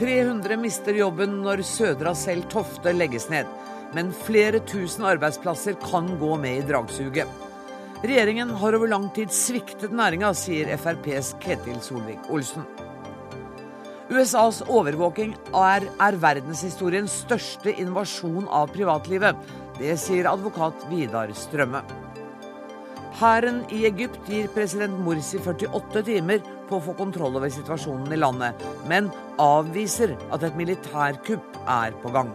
300 mister jobben når Södra Cell Tofte legges ned. Men flere tusen arbeidsplasser kan gå med i dragsuget. Regjeringen har over lang tid sviktet næringa, sier FrPs Ketil Solvik-Olsen. USAs overvåking er, er verdenshistoriens største invasjon av privatlivet. Det sier advokat Vidar Strømme. Hæren i Egypt gir president Morsi 48 timer på å få kontroll over situasjonen i landet, men avviser at et militærkupp er på gang.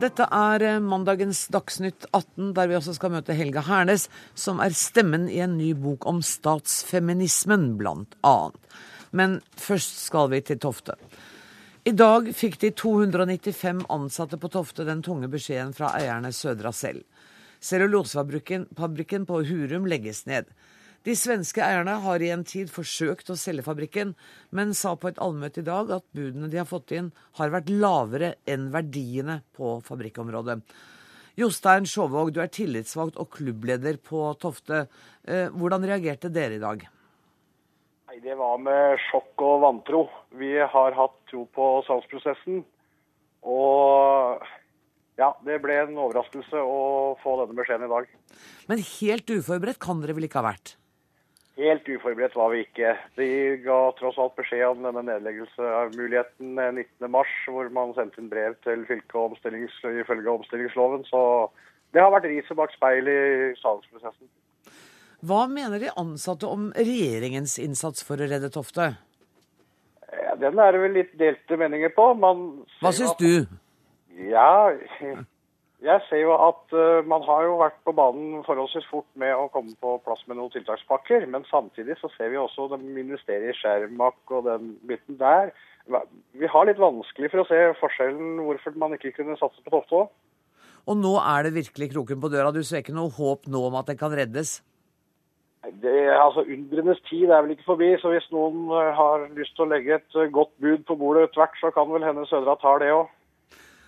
Dette er mandagens Dagsnytt 18, der vi også skal møte Helga Hernes, som er stemmen i en ny bok om statsfeminismen, blant annet. Men først skal vi til Tofte. I dag fikk de 295 ansatte på Tofte den tunge beskjeden fra eierne Södra selv. Cellulosefabrikken på Hurum legges ned. De svenske eierne har i en tid forsøkt å selge fabrikken, men sa på et allmøte i dag at budene de har fått inn, har vært lavere enn verdiene på fabrikkområdet. Jostein Sjåvåg, du er tillitsvalgt og klubbleder på Tofte. Eh, hvordan reagerte dere i dag? Nei, Det var med sjokk og vantro. Vi har hatt tro på salgsprosessen. Og ja, det ble en overraskelse å få denne beskjeden i dag. Men helt uforberedt kan dere vel ikke ha vært? Helt uforberedt var vi ikke. De ga tross alt beskjed om denne nedleggelsesmuligheten 19.3, hvor man sendte inn brev til fylket ifølge omstillingsloven. Så det har vært riset bak speil i salgsprosessen. Hva mener de ansatte om regjeringens innsats for å redde Tofte? Ja, den er det vel litt delte meninger på. Hva syns du? Ja, jeg ser jo at uh, man har jo vært på banen forholdsvis fort med å komme på plass med noen tiltakspakker. Men samtidig så ser vi også de investerer i Skjermak og den biten der. Vi har litt vanskelig for å se forskjellen hvorfor man ikke kunne satse på Tofte òg. Og nå er det virkelig kroken på døra. Du ser ikke noe håp nå om at det kan reddes? Det, altså Undrenes tid er vel ikke forbi, så hvis noen eh, har lyst til å legge et eh, godt bud på bordet tvert, så kan vel hende Sødra tar det òg.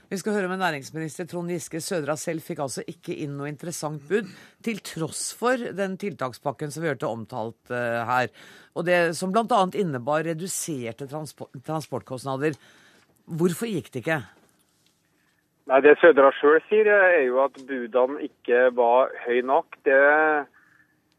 Vi skal høre med næringsminister Trond Giske. Sødra selv fikk altså ikke inn noe interessant bud, til tross for den tiltakspakken som vi hørte omtalt uh, her. Og det Som bl.a. innebar reduserte transport transportkostnader. Hvorfor gikk det ikke? Nei, Det Sødra sjøl sier, er jo at budene ikke var høye nok. Det Eh,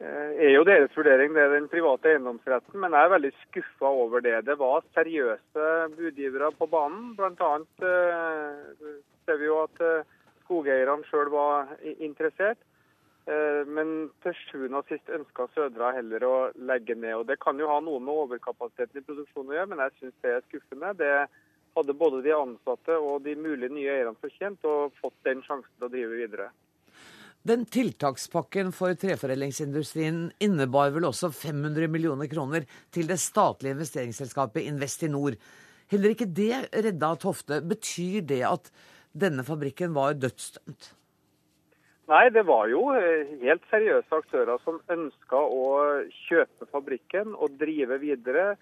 er jo deres vurdering, det er den private eiendomsretten. Men jeg er veldig skuffa over det. Det var seriøse budgivere på banen. Blant annet eh, ser vi jo at eh, skogeierne sjøl var interessert. Men til sjuende og sist ønska Sødra heller å legge ned. og Det kan jo ha noe med overkapasiteten i produksjonen å gjøre, men jeg syns det er skuffende. Det hadde både de ansatte og de mulige nye eierne fortjent, og fått den sjansen til å drive videre. Den tiltakspakken for treforedlingsindustrien innebar vel også 500 millioner kroner til det statlige investeringsselskapet Investinor. Heller ikke det redda Tofte. Betyr det at denne fabrikken var dødsdømt? Nei, det var jo eh, helt seriøse aktører som ønska å kjøpe fabrikken og drive videre.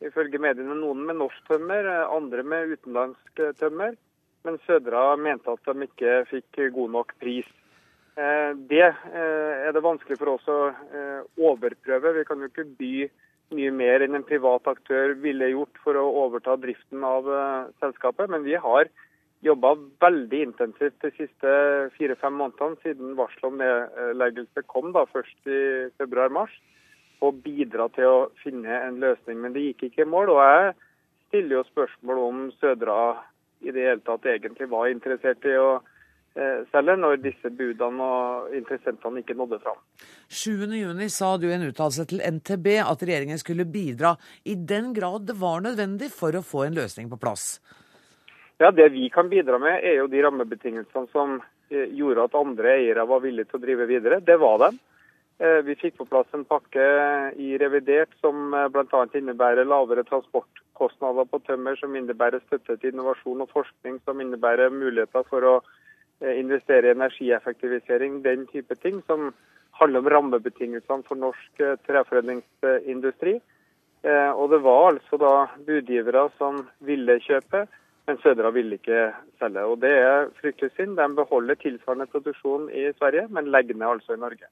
Ifølge mediene noen med norsk tømmer, andre med utenlandsk tømmer. Men Sødra mente at de ikke fikk god nok pris. Eh, det eh, er det vanskelig for oss å eh, overprøve. Vi kan jo ikke by mye mer enn en privat aktør ville gjort for å overta driften av selskapet. Men vi har jobba veldig intensivt de siste fire-fem månedene siden varselet om nedleggelse kom da først i februar-mars, og bidra til å finne en løsning. Men det gikk ikke i mål. Og jeg stiller jo spørsmål om Sødra i det hele tatt egentlig var interessert i å selger når disse budene og interessentene ikke nådde fram. 7.6 sa du i en uttalelse til NTB at regjeringen skulle bidra i den grad det var nødvendig for å få en løsning på plass. Ja, Det vi kan bidra med, er jo de rammebetingelsene som eh, gjorde at andre eiere var villige til å drive videre. Det var dem. Eh, vi fikk på plass en pakke i revidert som bl.a. innebærer lavere transportkostnader på tømmer, som innebærer støtte til innovasjon og forskning, som innebærer muligheter for å Eh, investere i energieffektivisering, den type ting, som handler om rammebetingelsene for norsk eh, treforedlingsindustri. Eh, og det var altså da budgivere som ville kjøpe, Men Södra ville ikke selge. og Det er fryktelig synd. De beholder tilsvarende produksjon i Sverige, men legger ned altså i Norge.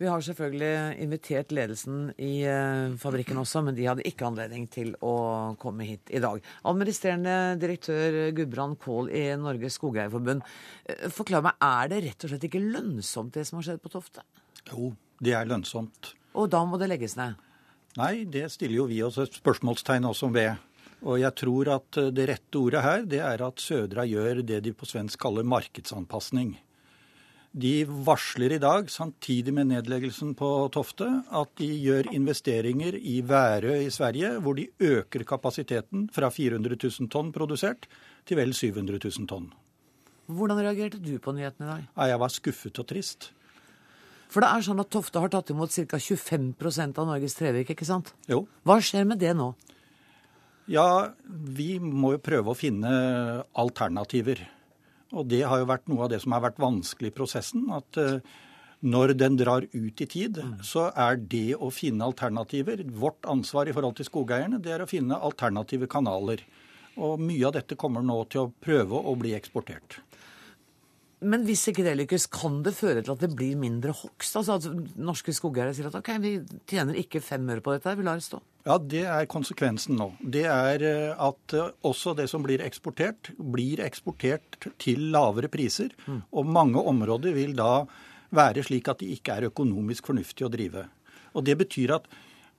Vi har selvfølgelig invitert ledelsen i eh, fabrikken også, men de hadde ikke anledning til å komme hit i dag. Administrerende direktør Gudbrand Kål i Norges Skogeierforbund. Eh, forklar meg, er det rett og slett ikke lønnsomt det som har skjedd på Tofte? Jo, det er lønnsomt. Og da må det legges ned? Nei, det stiller jo vi oss et spørsmålstegn også ved. Og jeg tror at det rette ordet her, det er at Sødra gjør det de på svensk kaller markedsanpasning. De varsler i dag, samtidig med nedleggelsen på Tofte, at de gjør investeringer i Værø i Sverige, hvor de øker kapasiteten fra 400 000 tonn produsert til vel 700 000 tonn. Hvordan reagerte du på nyheten i dag? Jeg var skuffet og trist. For det er sånn at Tofte har tatt imot ca. 25% av Norges trevirke, ikke sant? Jo. Hva skjer med det nå? Ja, vi må jo prøve å finne alternativer. Og det har jo vært noe av det som har vært vanskelig i prosessen. At eh, når den drar ut i tid, så er det å finne alternativer Vårt ansvar i forhold til skogeierne, det er å finne alternative kanaler. Og mye av dette kommer nå til å prøve å bli eksportert. Men hvis ikke det lykkes, kan det føre til at det blir mindre hogst? Altså at norske skogeiere sier at OK, vi tjener ikke fem øre på dette, vi lar det stå. Ja, det er konsekvensen nå. Det er eh, at eh, også det som blir eksportert, blir eksportert til lavere priser. Mm. Og mange områder vil da være slik at de ikke er økonomisk fornuftige å drive. Og det betyr at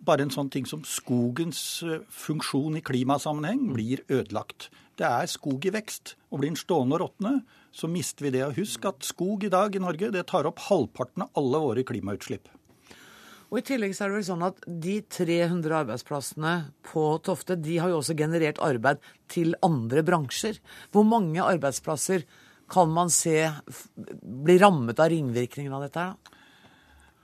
bare en sånn ting som skogens eh, funksjon i klimasammenheng mm. blir ødelagt. Det er skog i vekst. Og blir den stående og råtne, så mister vi det. Og husk at skog i dag i Norge det tar opp halvparten av alle våre klimautslipp. Og I tillegg så er det vel sånn at de 300 arbeidsplassene på Tofte de har jo også generert arbeid til andre bransjer. Hvor mange arbeidsplasser kan man se bli rammet av ringvirkningen av dette? her da?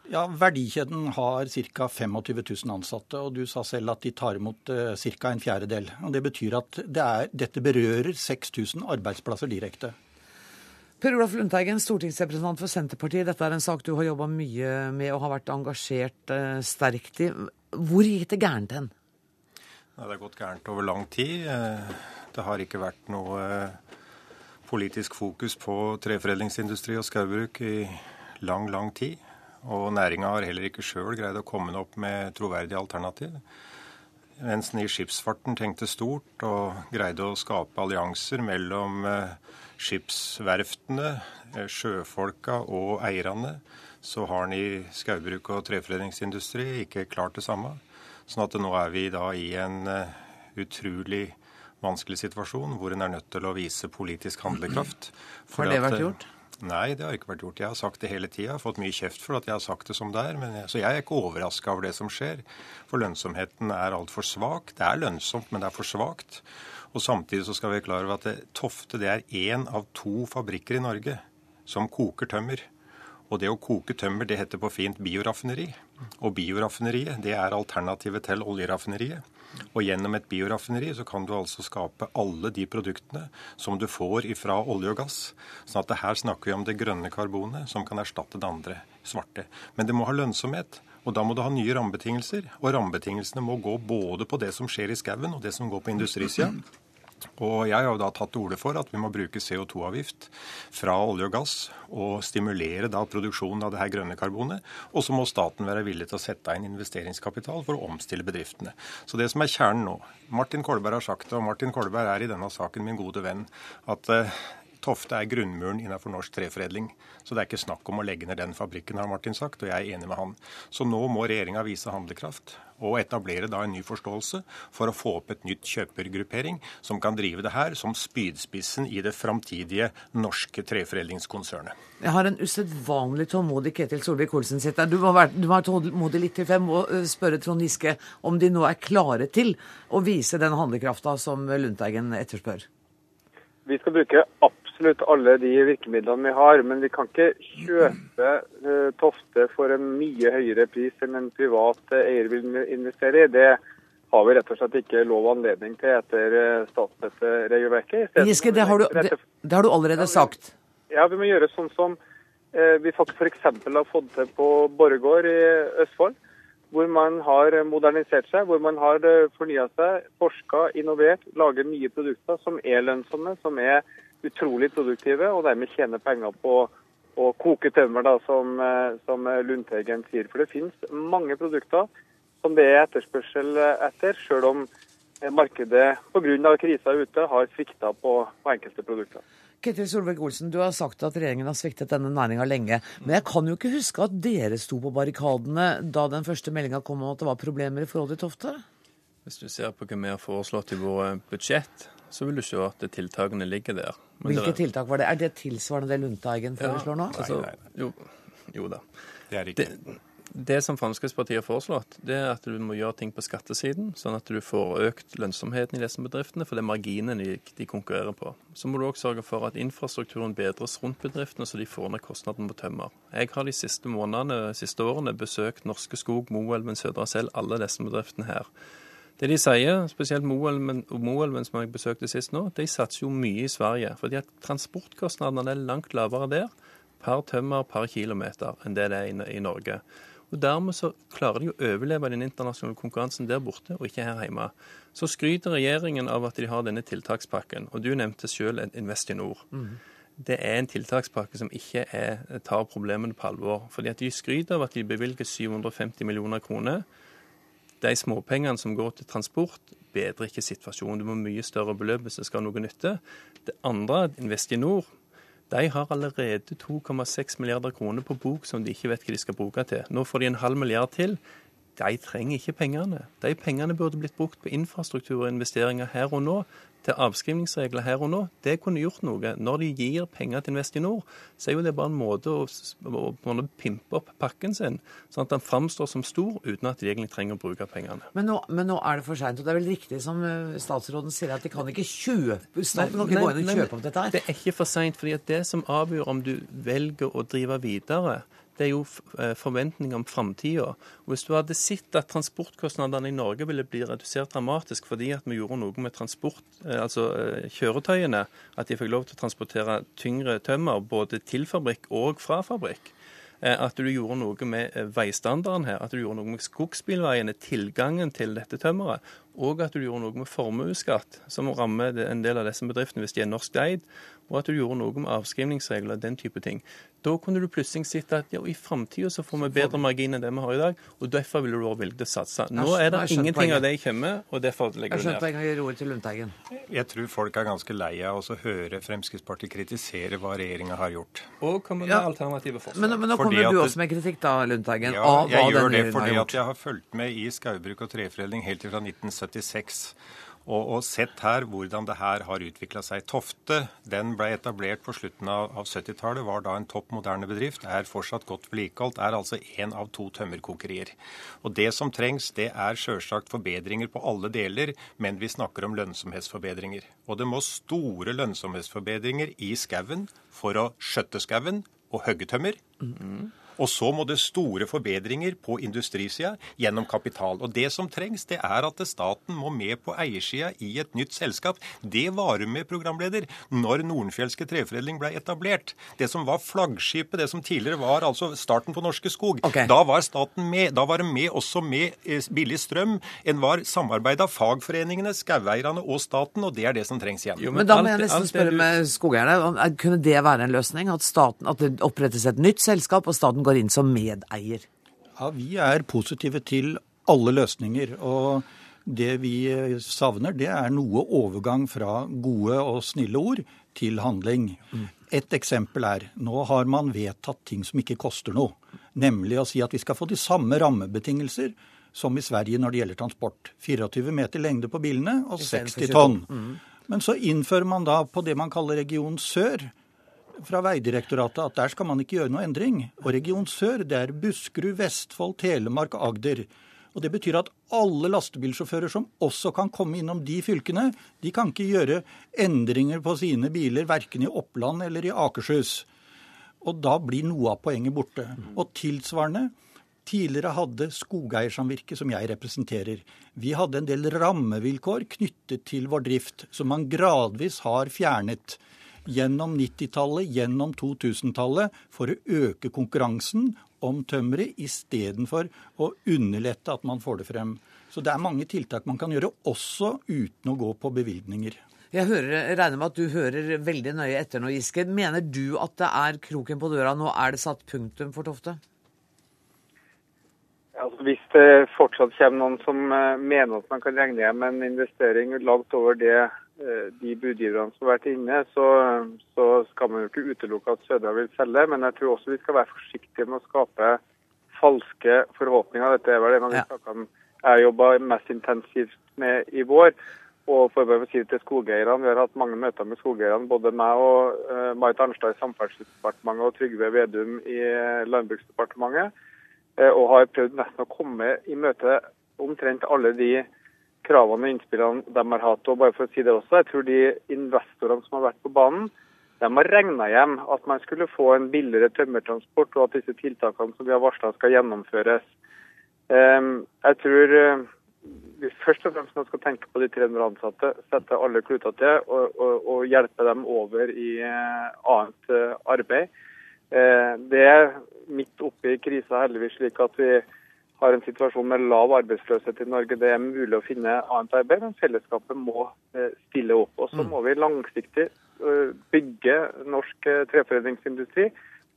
Ja, Verdikjeden har ca. 25 000 ansatte, og du sa selv at de tar imot uh, ca. en fjerdedel. Og Det betyr at det er, dette berører 6000 arbeidsplasser direkte. Per Olaf Lundteigen, stortingsrepresentant for Senterpartiet. Dette er en sak du har jobba mye med og har vært engasjert eh, sterkt i. Hvor gikk det gærent hen? Det har gått gærent over lang tid. Eh, det har ikke vært noe politisk fokus på treforedlingsindustri og skaubruk i lang, lang tid. Og næringa har heller ikke sjøl greid å komme opp med troverdige alternativ. Mens den i skipsfarten tenkte stort og greide å skape allianser mellom eh, skipsverftene, eh, sjøfolka og eierne, så har den i skaubruk og treforedlingsindustri ikke klart det samme. Sånn at nå er vi da i en eh, utrolig vanskelig situasjon hvor en er nødt til å vise politisk handlekraft. Har det vært gjort? Nei, det har ikke vært gjort. Jeg har sagt det hele tida. Fått mye kjeft for at jeg har sagt det som det er. Jeg, så jeg er ikke overraska over det som skjer. For lønnsomheten er altfor svak. Det er lønnsomt, men det er for svakt. Og samtidig så skal vi klare over at det, Tofte det er én av to fabrikker i Norge som koker tømmer. Og det å koke tømmer, det heter på fint bioraffineri. Og bioraffineriet, det er alternativet til oljeraffineriet. Og gjennom et bioraffineri så kan du altså skape alle de produktene som du får ifra olje og gass. Sånn at her snakker vi om det grønne karbonet som kan erstatte det andre svarte. Men det må ha lønnsomhet. Og da må du ha nye rammebetingelser. Og rammebetingelsene må gå både på det som skjer i skauen og det som går på industrisida. Og jeg har jo da tatt til orde for at vi må bruke CO2-avgift fra olje og gass og stimulere da produksjonen av det her grønne karbonet. Og så må staten være villig til å sette inn investeringskapital for å omstille bedriftene. Så det som er kjernen nå Martin Kolberg har sagt det, og Martin Kolberg er i denne saken min gode venn, at uh, Tofte er grunnmuren innenfor norsk treforedling. Så det er ikke snakk om å legge ned den fabrikken, har Martin sagt, og jeg er enig med han. Så nå må regjeringa vise handlekraft og etablere da en ny forståelse for å få opp et nytt kjøpergruppering som kan drive det her som spydspissen i det framtidige norske treforedlingskonsernet. Jeg har en usedvanlig tålmodig Ketil Solvik-Olsen sitter Du må være tålmodig litt til, for jeg må eh, spørre Trond Giske om de nå er klare til å vise den handlekrafta som Lundteigen etterspør. Vi skal bruke absolutt alle de virkemidlene vi har, men vi kan ikke kjøpe uh, Tofte for en mye høyere pris enn en privat uh, eier vil investere i. Det har vi rett og slett ikke lov og anledning til etter uh, statsstøtteregelverket. Giske, det har, du, det, det har du allerede ja, vi, sagt. Ja, vi må gjøre sånn som uh, vi f.eks. har fått til på Borregaard i Østfold. hvor man har modernisert seg, hvor man har fornya seg, forska, innovert, lager nye produkter som er lønnsomme, som er utrolig produktive, og dermed tjener penger på å koke tømmer, da, som, som Lundteigen sier. For det finnes mange produkter som det er etterspørsel etter, sjøl om markedet pga. krisa ute har svikta på, på enkelte produkter. Ketil Solvik-Olsen, du har sagt at regjeringen har sviktet denne næringa lenge. Men jeg kan jo ikke huske at dere sto på barrikadene da den første meldinga kom om at det var problemer i forhold til Tofte? Hvis du ser på hva vi har foreslått i våre budsjett, så vil du se at tiltakene ligger der. Men Hvilke der... tiltak var det? Er det tilsvarende det Lundteigen foreslår nå? Ja, altså, nei, nei. Jo, jo, da. Det er ikke. Det, det som Fremskrittspartiet har foreslått, det er at du må gjøre ting på skattesiden, sånn at du får økt lønnsomheten i disse bedriftene, for det er marginene de, de konkurrerer på. Så må du òg sørge for at infrastrukturen bedres rundt bedriftene, så de får ned kostnaden på tømmer. Jeg har de siste månedene, de siste årene besøkt Norske Skog, Moelven, Sødra selv, alle disse bedriftene her. Det de sier, spesielt Moelven, Moelven som jeg besøkte sist nå, de satser jo mye i Sverige. fordi at transportkostnadene er langt lavere der per tømmer per kilometer enn det det er i, Norge. Og Dermed så klarer de å overleve den internasjonale konkurransen der borte, og ikke her hjemme. Så skryter regjeringen av at de har denne tiltakspakken. Og du nevnte selv Investinor. Mm. Det er en tiltakspakke som ikke er, tar problemene på alvor. Fordi at De skryter av at de bevilger 750 millioner kroner. De småpengene som går til transport, bedrer ikke situasjonen. Du må mye større beløp hvis det skal ha noe nytte. Det andre, Investinor, de har allerede 2,6 milliarder kroner på bok som de ikke vet hva de skal bruke til. Nå får de en halv milliard til. De trenger ikke pengene. De pengene burde blitt brukt på infrastruktur og investeringer her og nå til avskrivningsregler her og nå, det kunne gjort noe. Når de gir penger til Investinor, så er jo det bare en måte å, å, å pimpe opp pakken sin, sånn at den framstår som stor uten at de egentlig trenger å bruke pengene. Men nå, men nå er det for seint. Og det er vel riktig som eh, statsråden sier, at de kan ikke kjøpe Staten kan ikke gå inn og kjøpe opp dette her? Det er ikke for seint. For det som avgjør om du velger å drive videre, det er jo forventning forventninger om framtida. Hvis du hadde sett at transportkostnadene i Norge ville bli redusert dramatisk fordi at vi gjorde noe med transport, eh, altså eh, kjøretøyene, at de fikk lov til å transportere tyngre tømmer både til fabrikk og fra fabrikk, at du gjorde noe med veistandarden her, at du gjorde noe med skogsbilveiene, tilgangen til dette tømmeret, og at du gjorde noe med formuesskatt, som rammer en del av disse bedriftene hvis de er norskeid, og at du gjorde noe med avskrivningsregler og den type ting. Da kunne du plutselig sett at ja, i framtida så får vi bedre margin enn det vi har i dag, og derfor ville du til å satse. Nå er det ingenting av det jeg kommer, og derfor legger du ned. Jeg skjønner poenget. Gir ordet til Lundteigen. Jeg tror folk er ganske lei av å høre Fremskrittspartiet kritisere hva regjeringa har gjort. Og komme med ja. alternative forslag. Men, men nå kommer du også med kritikk, da, Lundteigen. Ja, jeg gjør det fordi at jeg har fulgt med i skaubruk og treforedling helt fra 1976 og, og sett her hvordan det her har utvikla seg. Tofte den ble etablert på slutten av, av 70-tallet, var da en topp moderne bedrift. Er fortsatt godt vedlikeholdt. Er altså én av to tømmerkokerier. Og Det som trengs, det er sjølsagt forbedringer på alle deler, men vi snakker om lønnsomhetsforbedringer. Og det må store lønnsomhetsforbedringer i skauen for å skjøtte skauen og hogge tømmer. Mm. Og så må det store forbedringer på industrisida gjennom kapital. Og det som trengs, det er at staten må med på eiersida i et nytt selskap. Det var med, programleder, når Nordenfjelske treforedling ble etablert. Det som var flaggskipet, det som tidligere var altså starten på Norske Skog. Okay. Da var staten med. Da var det med også med eh, billig strøm. En var samarbeid av fagforeningene, skogeierne og staten, og det er det som trengs igjen. Jo, men, men da må jeg nesten spørre med skogeierne. Kunne det være en løsning? At, staten, at det opprettes et nytt selskap, og staten går inn som medeier? Ja, Vi er positive til alle løsninger. og det vi savner, det er noe overgang fra gode og snille ord til handling. Et eksempel er nå har man vedtatt ting som ikke koster noe. Nemlig å si at vi skal få de samme rammebetingelser som i Sverige når det gjelder transport. 24 meter lengde på bilene og 60 tonn. Mm. Men så innfører man da på det man kaller region sør fra Vegdirektoratet at der skal man ikke gjøre noe endring. Og Region Sør det er Buskerud, Vestfold, Telemark og Agder. Og Det betyr at alle lastebilsjåfører som også kan komme innom de fylkene, de kan ikke gjøre endringer på sine biler verken i Oppland eller i Akershus. Og da blir noe av poenget borte. Og tilsvarende Tidligere hadde Skogeiersamvirket, som jeg representerer, vi hadde en del rammevilkår knyttet til vår drift, som man gradvis har fjernet. Gjennom 90-tallet, gjennom 2000-tallet, for å øke konkurransen om tømmeret istedenfor å underlette at man får det frem. Så det er mange tiltak man kan gjøre, også uten å gå på bevilgninger. Jeg hører, regner med at du hører veldig nøye etter nå, Giske. Mener du at det er kroken på døra nå? Er det satt punktum for Tofte? Altså, hvis det fortsatt kommer noen som eh, mener at man kan regne hjem en investering langt over det de budgiverne som har vært inne, så, så, skal man jo ikke utelukke at Sødra vil selge. Men jeg tror også vi skal være forsiktige med å skape falske forhåpninger. Dette er vel en av de ja. sakene jeg jobba mest intensivt med i vår. Og for å si det til skogeierne, Vi har hatt mange møter med skogeierne, både meg og uh, Marit Arnstad i Samferdselsdepartementet og Trygve Vedum i Landbruksdepartementet. Uh, og har prøvd nesten å komme i møte omtrent alle de kravene og innspillene de har hatt. Og bare for å si det også, jeg tror de investorene som har vært på banen, de har regna hjem at man skulle få en billigere tømmertransport, og at disse tiltakene som vi har varsla skal gjennomføres. Ehm, jeg tror eh, vi først og fremst skal tenke på de 300 ansatte, sette alle kluter til og, og, og hjelpe dem over i eh, annet arbeid. Det er midt oppe i krisa heldigvis slik at vi har en situasjon med lav arbeidsløshet i Norge. Det er mulig å finne annet arbeid, men fellesskapet må eh, stille opp. Og så mm. må vi langsiktig eh, bygge norsk eh, treforedlingsindustri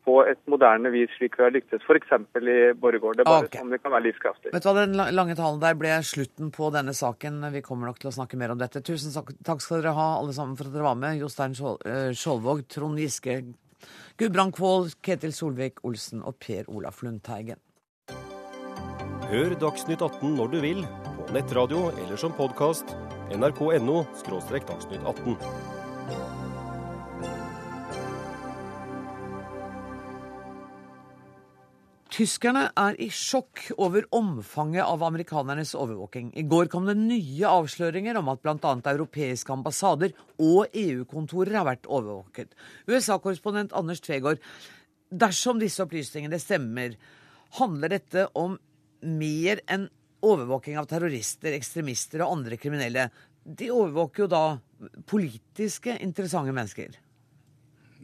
på et moderne vis, slik vi har lyktes f.eks. i Borregaard. Det er bare okay. sånn vi kan være livskraftige. Vet du hva, Den lange talen der ble slutten på denne saken. Vi kommer nok til å snakke mer om dette. Tusen takk skal dere ha, alle sammen, for at dere var med. Jostein Skjoldvåg, Trond Giske, Gudbrand Kvål, Ketil Solvik-Olsen og Per Olaf Lundteigen. Hør Dagsnytt 18 når du vil, på nettradio eller som podkast. nrk.no – dagsnytt 18. Tyskerne er i sjokk over omfanget av amerikanernes overvåking. I går kom det nye avsløringer om at bl.a. europeiske ambassader og EU-kontorer har vært overvåket. USA-korrespondent Anders Tvegård, dersom disse opplysningene stemmer, handler dette om mer enn overvåking av terrorister, ekstremister og andre kriminelle. De overvåker jo da politiske interessante mennesker.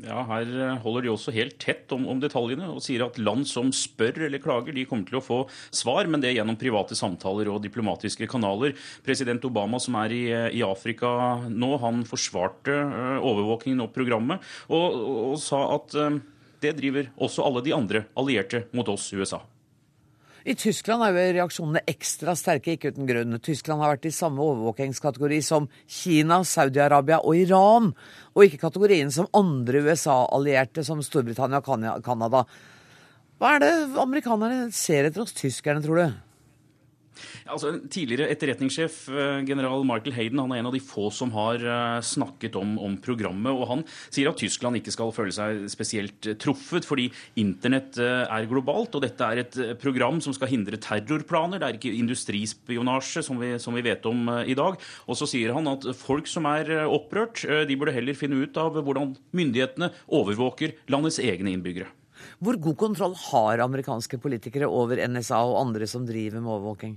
Ja, Her eh, holder de også helt tett om, om, detaljene og sier at land som spør eller klager, de kommer til å få svar, men det er gjennom private samtaler og diplomatiske kanaler. President Obama, som er i, i Afrika nå, han forsvarte uh, overvåkingen og programmet og, og, og sa at det driver også alle de andre allierte mot oss, USA. I Tyskland er jo reaksjonene ekstra sterke, ikke uten grunn. Tyskland har vært i samme overvåkingskategori som Kina, Saudi-Arabia og Iran, og ikke kategorien som andre USA-allierte som Storbritannia og Canada. Hva er det amerikanerne ser etter oss tyskerne, tror du? Altså, tidligere etterretningssjef eh, general Michael Hayden han er en av de få som har eh, snakket om, om, programmet. og Han sier at Tyskland ikke skal føle seg spesielt eh, truffet, fordi internett er globalt. og Dette er et program som skal hindre terrorplaner. Det er ikke industrispionasje, som vi, som vi vet om i dag. Og så sier han at folk som er opprørt, de burde heller finne ut av hvordan myndighetene overvåker landets egne innbyggere. Hvor god kontroll har amerikanske politikere over NSA og andre som driver med overvåking?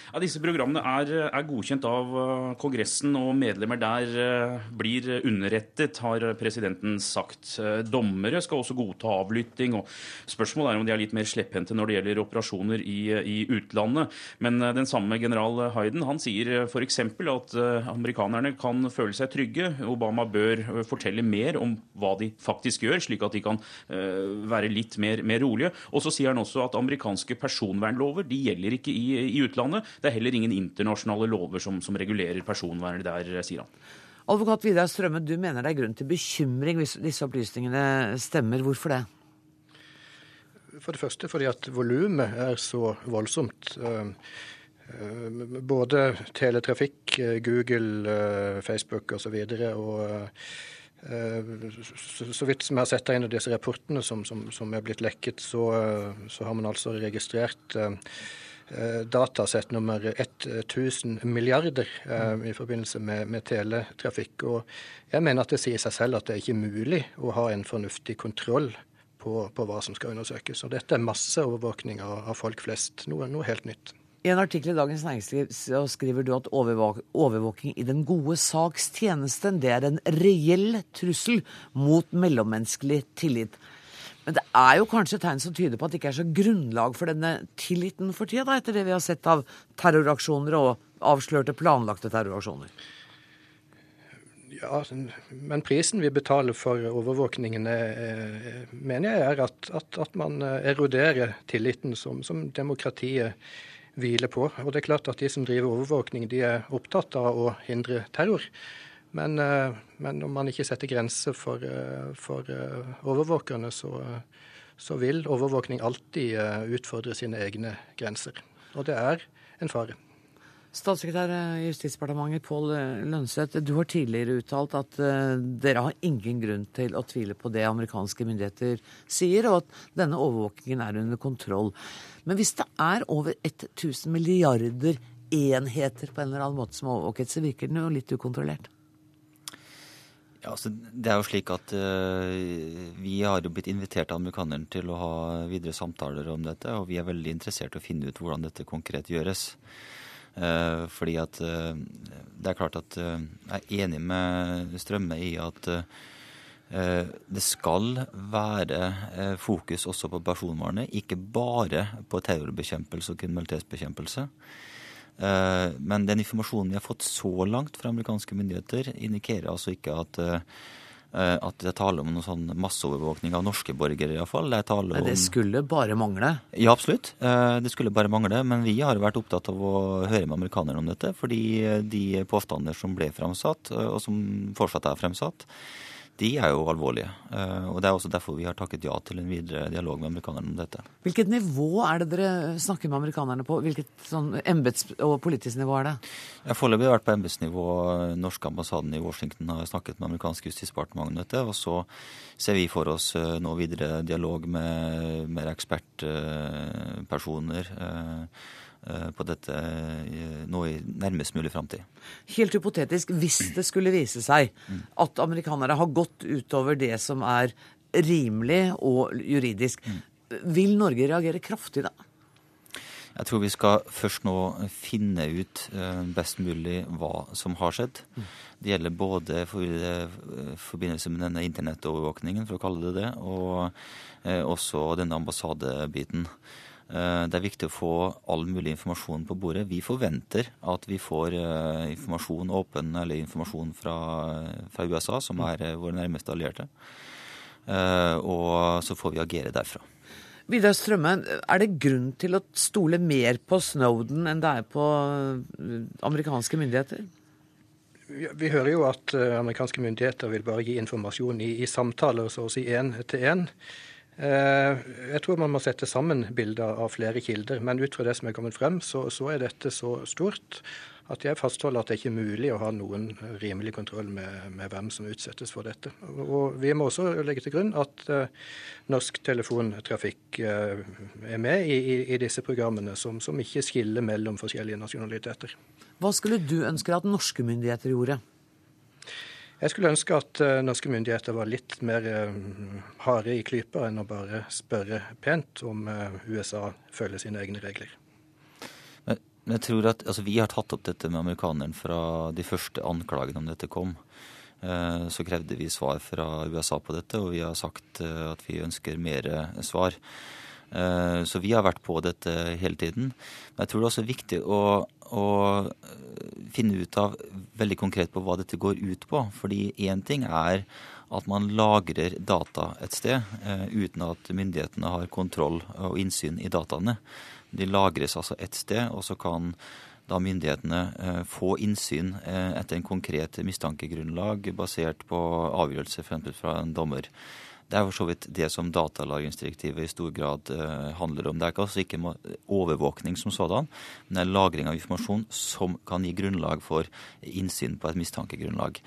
Ja, disse programmene er, er, godkjent av eh, Kongressen, og medlemmer der eh, blir underrettet, har presidenten sagt. Eh, dommere skal også godta avlytting. og Spørsmålet er om de er litt mer slepphendte når det gjelder operasjoner i, i, utlandet. Men den samme general Hayden han sier f.eks. at amerikanerne kan føle seg trygge. Obama bør fortelle mer om hva de faktisk gjør, slik at de kan være litt mer, mer rolige. Og så sier han også at amerikanske personvernlover de gjelder ikke i, i utlandet. Det er heller ingen internasjonale lover som, som regulerer personvernet der, sier han. Advokat Vidar Strømme, du mener det er grunn til bekymring hvis disse opplysningene stemmer. Hvorfor det? For det første fordi at volumet er så voldsomt. Eh, eh, både teletrafikk, eh, Google, Facebook osv. Og, så og så vidt som jeg har sett inn i disse rapportene som, som, som er blitt lekket, så, så, har man altså registrert datasett nummer 1000 milliarder eh, i forbindelse med, med, teletrafikk. Og jeg mener at det sier seg selv at det er ikke mulig å ha en fornuftig kontroll på, på hva som skal undersøkes. Og dette er masseovervåkning av, av folk flest. Noe, noe helt nytt. I en artikkel i Dagens Næringsliv så skriver du at overvåk overvåking i den gode saks tjeneste, det er en reell trussel mot mellommenneskelig tillit. Men det er jo kanskje tegn som tyder på at det ikke er så grunnlag for denne tilliten for tida, da, etter det vi har sett av terroraksjoner og avslørte planlagte terroraksjoner? Ja, men prisen vi betaler for overvåkningen, er, mener jeg er at, at, at man eroderer tilliten som, som demokratiet hviler på. Og det er klart at De som driver overvåkning, de er opptatt av å hindre terror. Men, eh, men om man ikke setter grenser for, eh, for eh, overvåkerne, så, så, vil overvåkning alltid utfordre sine egne grenser. Og det er en fare. Statssekretær i Justisdepartementet Pål Lønseth, du har tidligere uttalt at dere har ingen grunn til å tvile på det amerikanske myndigheter sier, og at denne overvåkingen er under kontroll. Men hvis det er over 1000 milliarder enheter på en eller annen måte som er overvåket, så virker den jo litt ukontrollert. Ja, altså, det er jo slik at uh, Vi har jo blitt invitert av amerikanerne til å ha videre samtaler om dette, og vi er veldig interessert i å finne ut hvordan dette konkret gjøres. Uh, fordi at uh, det er klart at jeg er enig med Strømme i at det skal være fokus også på personvernet, ikke bare på terrorbekjempelse og kriminalitetsbekjempelse. Eh, men den informasjonen vi har fått så langt fra amerikanske myndigheter, indikerer altså ikke at, at det er tale om noen sånn masseovervåkning av norske borgere, iallfall. Det, om... det skulle bare mangle? Ja, absolutt. Det skulle bare mangle. Men vi har vært opptatt av å høre med amerikanerne om dette, fordi de påstander som ble fremsatt, og som fortsatt er fremsatt, de er jo alvorlige. Eh, og Det er også derfor vi har takket ja til en videre dialog med amerikanerne om dette. Hvilket nivå er det dere snakker med amerikanerne på? Hvilket sånn embets- og politisk nivå er det? Jeg Foreløpig har vært på embetsnivå. Norske ambassaden i Washington har snakket med amerikanske justisdepartementet om dette. Og så ser vi for oss eh, nå videre dialog med mer ekspertpersoner Eh, på dette eh, nå i nærmest mulig framtid. Helt hypotetisk, hvis det skulle vise seg at amerikanere har gått utover det som er rimelig og juridisk, vil Norge reagere kraftig da? Jeg tror vi skal først nå finne ut eh, best mulig hva som har skjedd. Det gjelder både i forbindelse med denne internettovervåkningen, for å kalle det det, og også denne ambassadebiten. Eh, det er viktig å få all mulig informasjon på bordet. Vi forventer at vi får eh, informasjon åpen eller informasjon fra, fra USA, som er eh, våre nærmeste allierte. Og så får vi agere derfra. Vidar Strømme, er det grunn til å stole mer på Snowden enn det er på amerikanske myndigheter? Vi hører jo at amerikanske myndigheter vil bare gi informasjon i, i samtaler, så å si én til én. Eh, jeg tror man må sette sammen bilder av flere kilder, men ut fra det som er kommet frem, så, så er dette så stort at jeg fastholder at det ikke er mulig å ha noen rimelig kontroll med, med hvem som utsettes for dette. Og Vi må også legge til grunn at uh, norsk telefontrafikk uh, er med i, i, i, disse programmene, som, som ikke skiller mellom forskjellige nasjonaliteter. Hva skulle du ønske at norske myndigheter gjorde? Jeg skulle ønske at uh, norske myndigheter var litt mer uh, harde i klypa enn å bare spørre pent om uh, USA følger sine egne regler. Men jeg tror at, altså, Vi har tatt opp dette med amerikaneren fra de første anklagene om dette kom. Så krevde vi svar fra USA på dette, og vi har sagt at vi ønsker mer svar. Så vi har vært på dette hele tiden. Men jeg tror det er også viktig å å finne ut av veldig konkret på hva dette går ut på. Fordi én ting er at man lagrer data et sted eh, uten at myndighetene har kontroll og innsyn i dataene. De lagres altså et sted, og så kan da myndighetene eh, få innsyn eh, etter en konkret mistankegrunnlag basert på avgjørelse fra en dommer. Det er for så vidt det som datalagringsdirektivet i stor grad uh, handler om. Det er altså ikke overvåkning som sådan, men det er lagring av informasjon som kan gi grunnlag for innsyn på et mistankegrunnlag.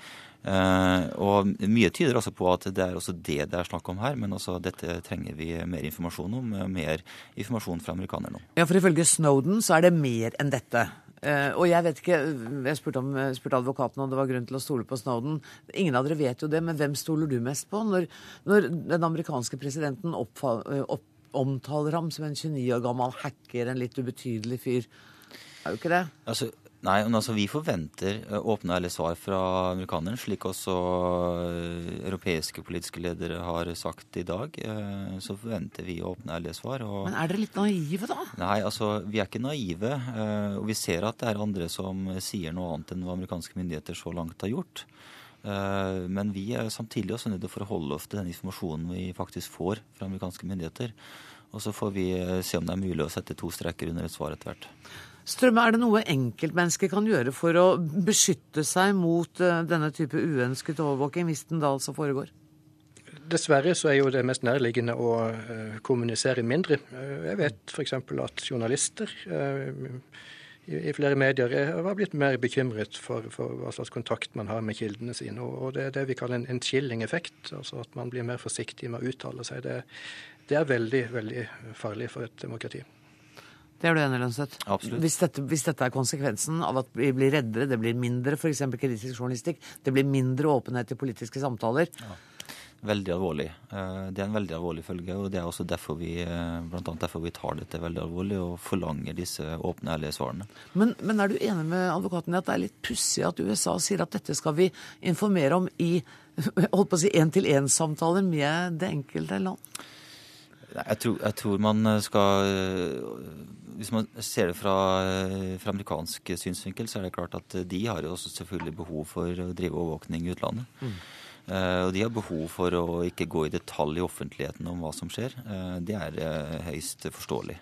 Uh, og Mye tyder altså på at det er også det det er snakk om her, men altså dette trenger vi mer informasjon om. Mer informasjon fra amerikanerne om. Ja, for ifølge Snowden så er det mer enn dette. Uh, og jeg vet ikke, jeg spurte, om, spurte, advokaten om det var grunn til å stole på Snowden. Ingen av dere vet jo det, men hvem stoler du mest på når, når den amerikanske presidenten oppfall, opp, omtaler ham som en 29 år gammel hacker, en litt ubetydelig fyr? er jo ikke det. Altså, nei, men altså Vi forventer eh, åpne eller svar fra amerikanerne, slik også eh, europeiske politiske ledere har sagt i dag. eh, Så forventer vi åpne eller svar. Og Men er dere litt naive, da? Nei, altså vi er ikke naive. Og vi ser at det er andre som sier noe annet enn hva amerikanske myndigheter så langt har gjort. Men vi er samtidig også nødt til å forholde oss til den informasjonen vi faktisk får fra amerikanske myndigheter. Og så får vi se om det er mulig å sette to streker under et svar etter hvert. Strømme, er det noe enkeltmennesket kan gjøre for å beskytte seg mot eh, denne type uønsket overvåking, hvis den da altså foregår? Dessverre så er jo det mest nærliggende å eh, kommunisere mindre. Eh, jeg vet f.eks. at journalister i, flere medier er, har blitt mer bekymret for, for hva slags kontakt man har med kildene sine. Og det er det vi kaller en, en chilling-effekt, altså at man blir mer forsiktig med å uttale seg. Det, det er veldig, veldig farlig for et demokrati. Det er du enig i, Lønseth? Absolutt. Hvis dette, hvis dette er konsekvensen av at vi blir reddere, det blir mindre f.eks. kritisk journalistikk, det blir mindre åpenhet i politiske samtaler, Veldig alvorlig. Eh, Det er en veldig alvorlig følge, og det er også derfor vi, eh, blant annet derfor vi tar dette veldig alvorlig og forlanger disse åpne, ærlige svarene. Men, men er du enig med advokaten i at det er litt pussig at USA sier at dette skal vi informere om i holdt på å si én-til-én-samtaler med det enkelte land? Jeg tror, jeg tror man skal Hvis man ser det fra, fra amerikansk synsvinkel, så er det klart at de har jo også selvfølgelig behov for å drive overvåkning i utlandet. Eh, og de har behov for å ikke gå i detalj i offentligheten om hva som skjer. Uh, det er uh, høyst forståelig.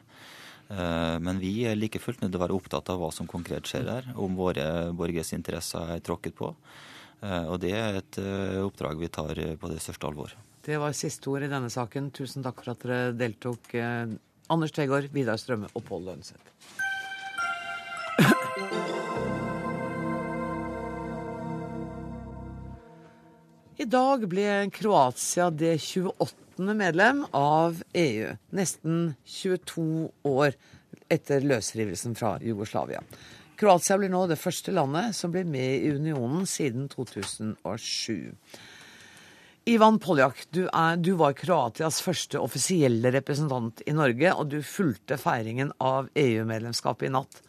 Eh, Men vi er like fullt nødt til å være opptatt av hva som konkret skjer der, om våre borgeres interesser er tråkket på. Eh, Og det er et eh, oppdrag vi tar eh, på det største alvor. Det var siste ord i denne saken. Tusen takk for at dere deltok. eh, Anders Tvegård, Vidar Strømme og Pål Lønseth. I dag ble Kroatia det 28. medlem av EU, nesten 22 år etter løsrivelsen fra Jugoslavia. Kroatia blir nå det første landet som blir med i unionen siden 2007. Ivan Poljak, du, er, du var Kroatias første offisielle representant i Norge, og du fulgte feiringen av EU-medlemskapet i natt.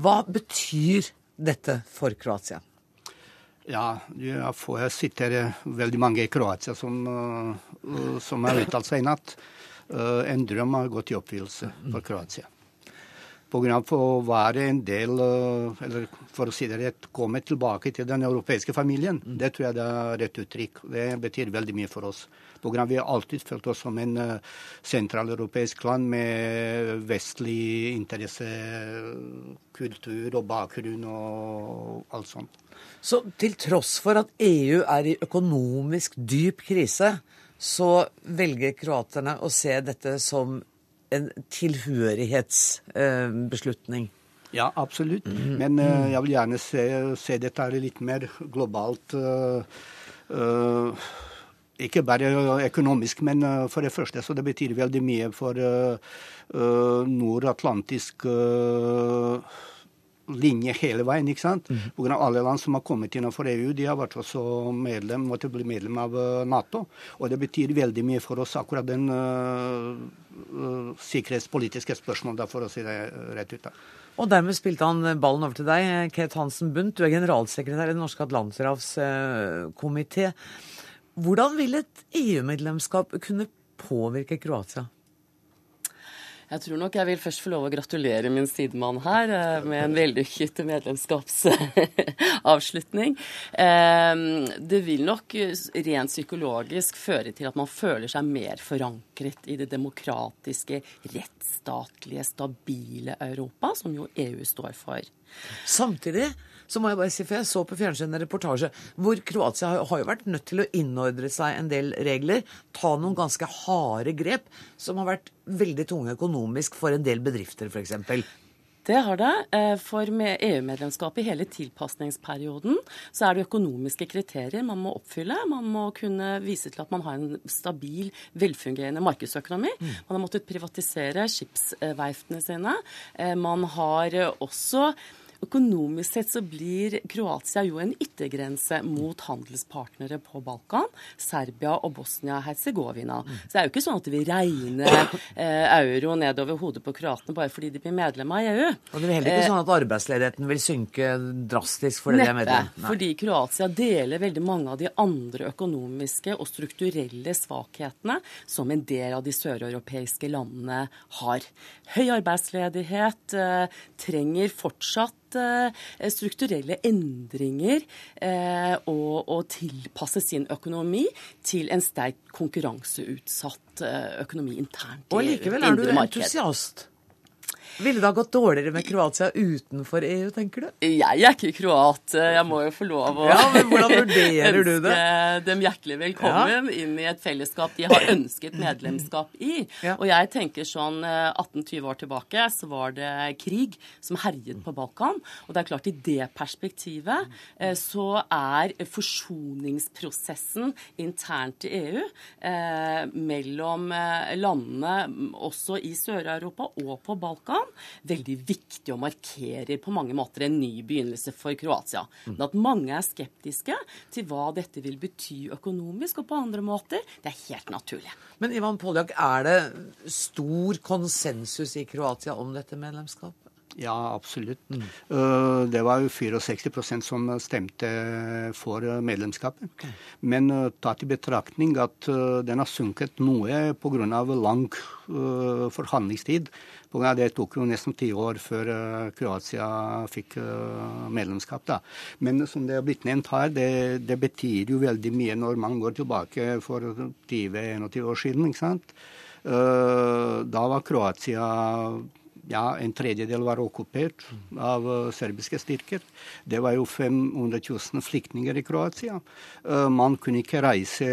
Hva betyr dette for Kroatia? Ja, jeg sitter veldig mange i Kroatia som, uh, som har uttalt seg i natt. Uh, en drøm har gått i oppfyllelse for Kroatia. Av å være en del, uh, eller for å si det rett, komme tilbake til den europeiske familien. Det tror jeg det er rett uttrykk. Det betyr veldig mye for oss. Av vi har alltid følt oss som en uh, sentraleuropeisk land med vestlig interesse, kultur og bakgrunn og alt sånt. Så til tross for at EU er i økonomisk dyp krise, så velger kroaterne å se dette som en tilhørighetsbeslutning. Ja, absolutt. Men eh, jeg vil gjerne se, se dette litt mer globalt. eh, eh, ikke bare økonomisk, men for det første så det betyr veldig mye for uh, nordatlantisk eh, linje hele veien. ikke sant? På grunn av alle land som har kommet innenfor EU, de har vært også medlem, måtte bli medlem av eh, Nato. Og det betyr veldig mye for oss, akkurat den uh, uh, sikkerhetspolitiske spørsmålet, for å si det rett ut. da. Og dermed spilte han ballen over til deg, Kate Hansen Bundt. Du er generalsekretær i Den norske atlanterhavskomité. Hvordan vil et EU-medlemskap kunne påvirke Kroatia? Jeg tror nok jeg vil først få lov å gratulere min sidemann her eh, med en vellykket medlemskapsavslutning. Eh, Det vil nok rent psykologisk føre til at man føler seg mer forankret i det demokratiske, rettsstatlige, stabile Europa, som jo EU står for. Samtidig så må jeg bare si, for jeg så på fjernsynet en reportasje hvor Kroatia har- har jo vært nødt til å innordre seg en del regler, ta noen ganske harde grep, som har vært veldig tunge økonomisk for en del bedrifter, f.eks. Det har det. eh, For med EU-medlemskapet i hele tilpasningsperioden så er det økonomiske kriterier man må oppfylle. Man må kunne vise til at man har en stabil, velfungerende markedsøkonomi. Man har måttet privatisere skipsverftene sine. Eh, Man har også økonomisk sett så blir Kroatia jo en yttergrense mot handelspartnere på Balkan, Serbia og Bosnia-Hercegovina. Så det er jo ikke sånn at vi regner eh, euro nedover hodet på kroatene bare fordi de blir medlem av EU. Og det er heller ikke sånn at arbeidsledigheten vil synke drastisk fordi de er medlem? Neppe. Fordi Kroatia deler veldig mange av de andre økonomiske og strukturelle svakhetene som en del av de søreuropeiske landene har. Høy arbeidsledighet eh, trenger fortsatt eh, strukturelle endringer å og, og tilpasse sin økonomi til en sterkt konkurranseutsatt eh, økonomi internt i Og likevel er du entusiast. Ville det ha gått dårligere med Kroatia utenfor EU, tenker du? Jeg er ikke kroat. Jeg må jo få lov å Ja, men hvordan vurderer du det? dem hjertelig velkommen inn i et fellesskap de har ønsket medlemskap i. Ja. Og jeg tenker sånn eh, 18-20 år tilbake så var det krig som herjet på Balkan. Og det er klart i det perspektivet eh, så er forsoningsprosessen internt i EU eh, mellom eh, landene også i Sør-Europa og på Balkan veldig viktig og markerer på mange måter en ny begynnelse for Kroatia. Men at mange er skeptiske til hva dette vil bety økonomisk og på andre måter, det er helt naturlig. Men Ivan Poljak, er det stor konsensus i Kroatia om dette medlemskapet? Ja, absolutt. Mm. Det var jo 64% som stemte for medlemskapet. medlemskapet. Men eh, tatt i betraktning at eh, den har sunket noe pga. lang eh, forhandlingstid. På det tok jo nesten ti år før eh, Kroatia fikk eh, medlemskap. da. Men som det har blitt nevnt her, det, det betyr jo veldig mye når man går tilbake for 20-21 år siden. ikke sant? Eh, Da var Kroatia ja, en tredjedel var okkupert av eh, serbiske styrker. Det var jo 500 000 flyktninger i Kroatia. Eh, man kunne ikke reise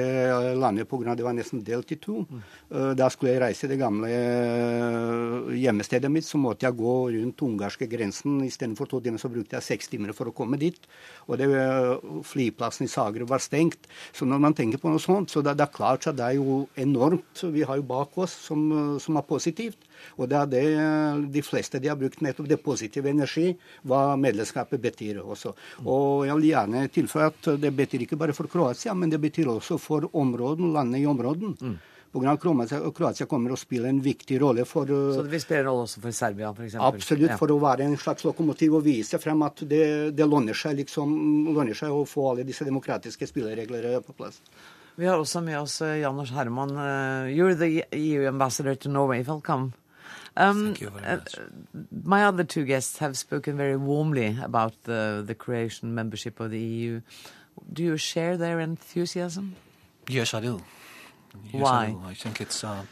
landet pga. det var nesten delt i to. Eh, da skulle jeg reise det gamle eh, hjemmestedet mitt, så måtte jeg gå rundt ungarske grensen. Istedenfor to timer så brukte jeg seks timer for å komme dit. Og det, eh, flyplassen i Zagreb var stengt. Så når man tenker på noe sånt, så det, det er klart at det er jo enormt vi har jo bak oss som, eh, som er positivt. Og det er det eh, de fleste de har brukt nettopp det positive energi, hva medlemskapet betyr også. Og jeg vil gjerne tilføye at det betyr ikke bare for Kroatia, men det betyr også for områden, landene i områden. Mm. Kroatia, Kroatia kommer å spille en viktig rolle for eh, Så det vil spille en rolle også for Serbia, f.eks.? Absolutt, for å være en slags lokomotiv og vise frem at det, det lønner seg liksom, lønner seg å få alle disse demokratiske spilleregler på plass. Vi har også med oss Janus Janos Herman. Eh, You're the EU ambassador to Norway. Welcome. Um, Thank you very uh, my other two guests have spoken very warmly about the, the Croatian membership of the EU. Do you share their enthusiasm? Yes, I do. Yes, Why? I, do. I think it's uh,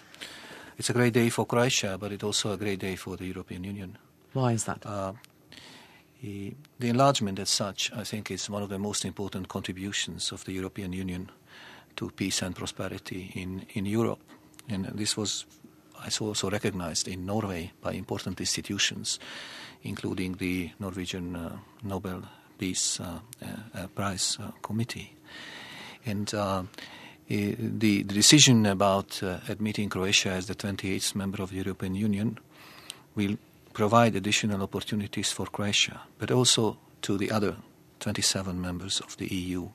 it's a great day for Croatia, but it's also a great day for the European Union. Why is that? Uh, the, the enlargement as such, I think, is one of the most important contributions of the European Union to peace and prosperity in, in Europe. And this was I saw also recognized in Norway by important institutions, including the Norwegian uh, Nobel Peace uh, uh, Prize uh, Committee. And eh, the, the decision about admitting Croatia as the 28th member of the European Union will provide additional opportunities for Croatia, but also to the other 27 members of the EU.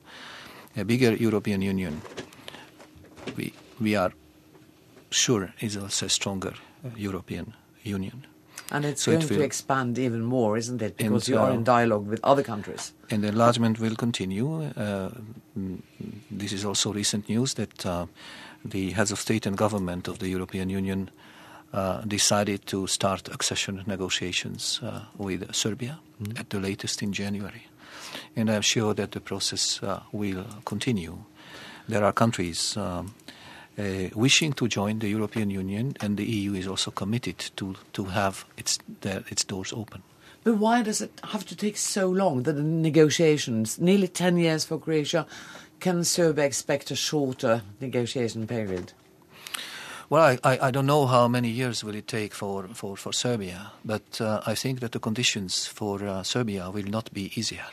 A bigger European Union, we, we are sure, is also a stronger uh, European Union. And it's So it going to expand even more, isn't it? Because you are uh, in dialogue with other countries. And the enlargement will continue. Uh, mm, this is also recent news that uh, the heads of state and government of the European Union uh, decided to start accession negotiations uh, with Serbia at the latest in January. And I'm sure that the process uh, will continue. There are countries um, wishing to join the European Union, and the EU is also committed to, to have its, their, its doors open. But why does it have to take so long, the negotiations? Nearly 10 years for Croatia. Can Serbia expect a shorter negotiation period? Well, I, I, I don't know how many years will it take for, for, for Serbia, but uh, I think that the conditions for uh, Serbia will not be easier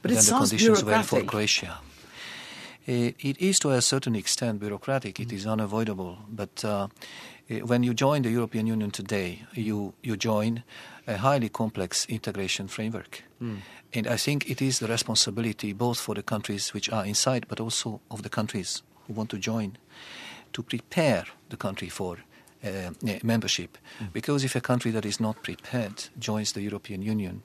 But than the conditions were for. Croatia. Uh, it is to a certain extent bureaucratic. It is unavoidable, but uh, Uh, When you join the European Union today, you, you join a highly complex integration framework. And I think it is the responsibility both for the countries which are inside, but also of the countries who want to join, to prepare the country for uh, membership. Because if a country that is not prepared joins the European Union,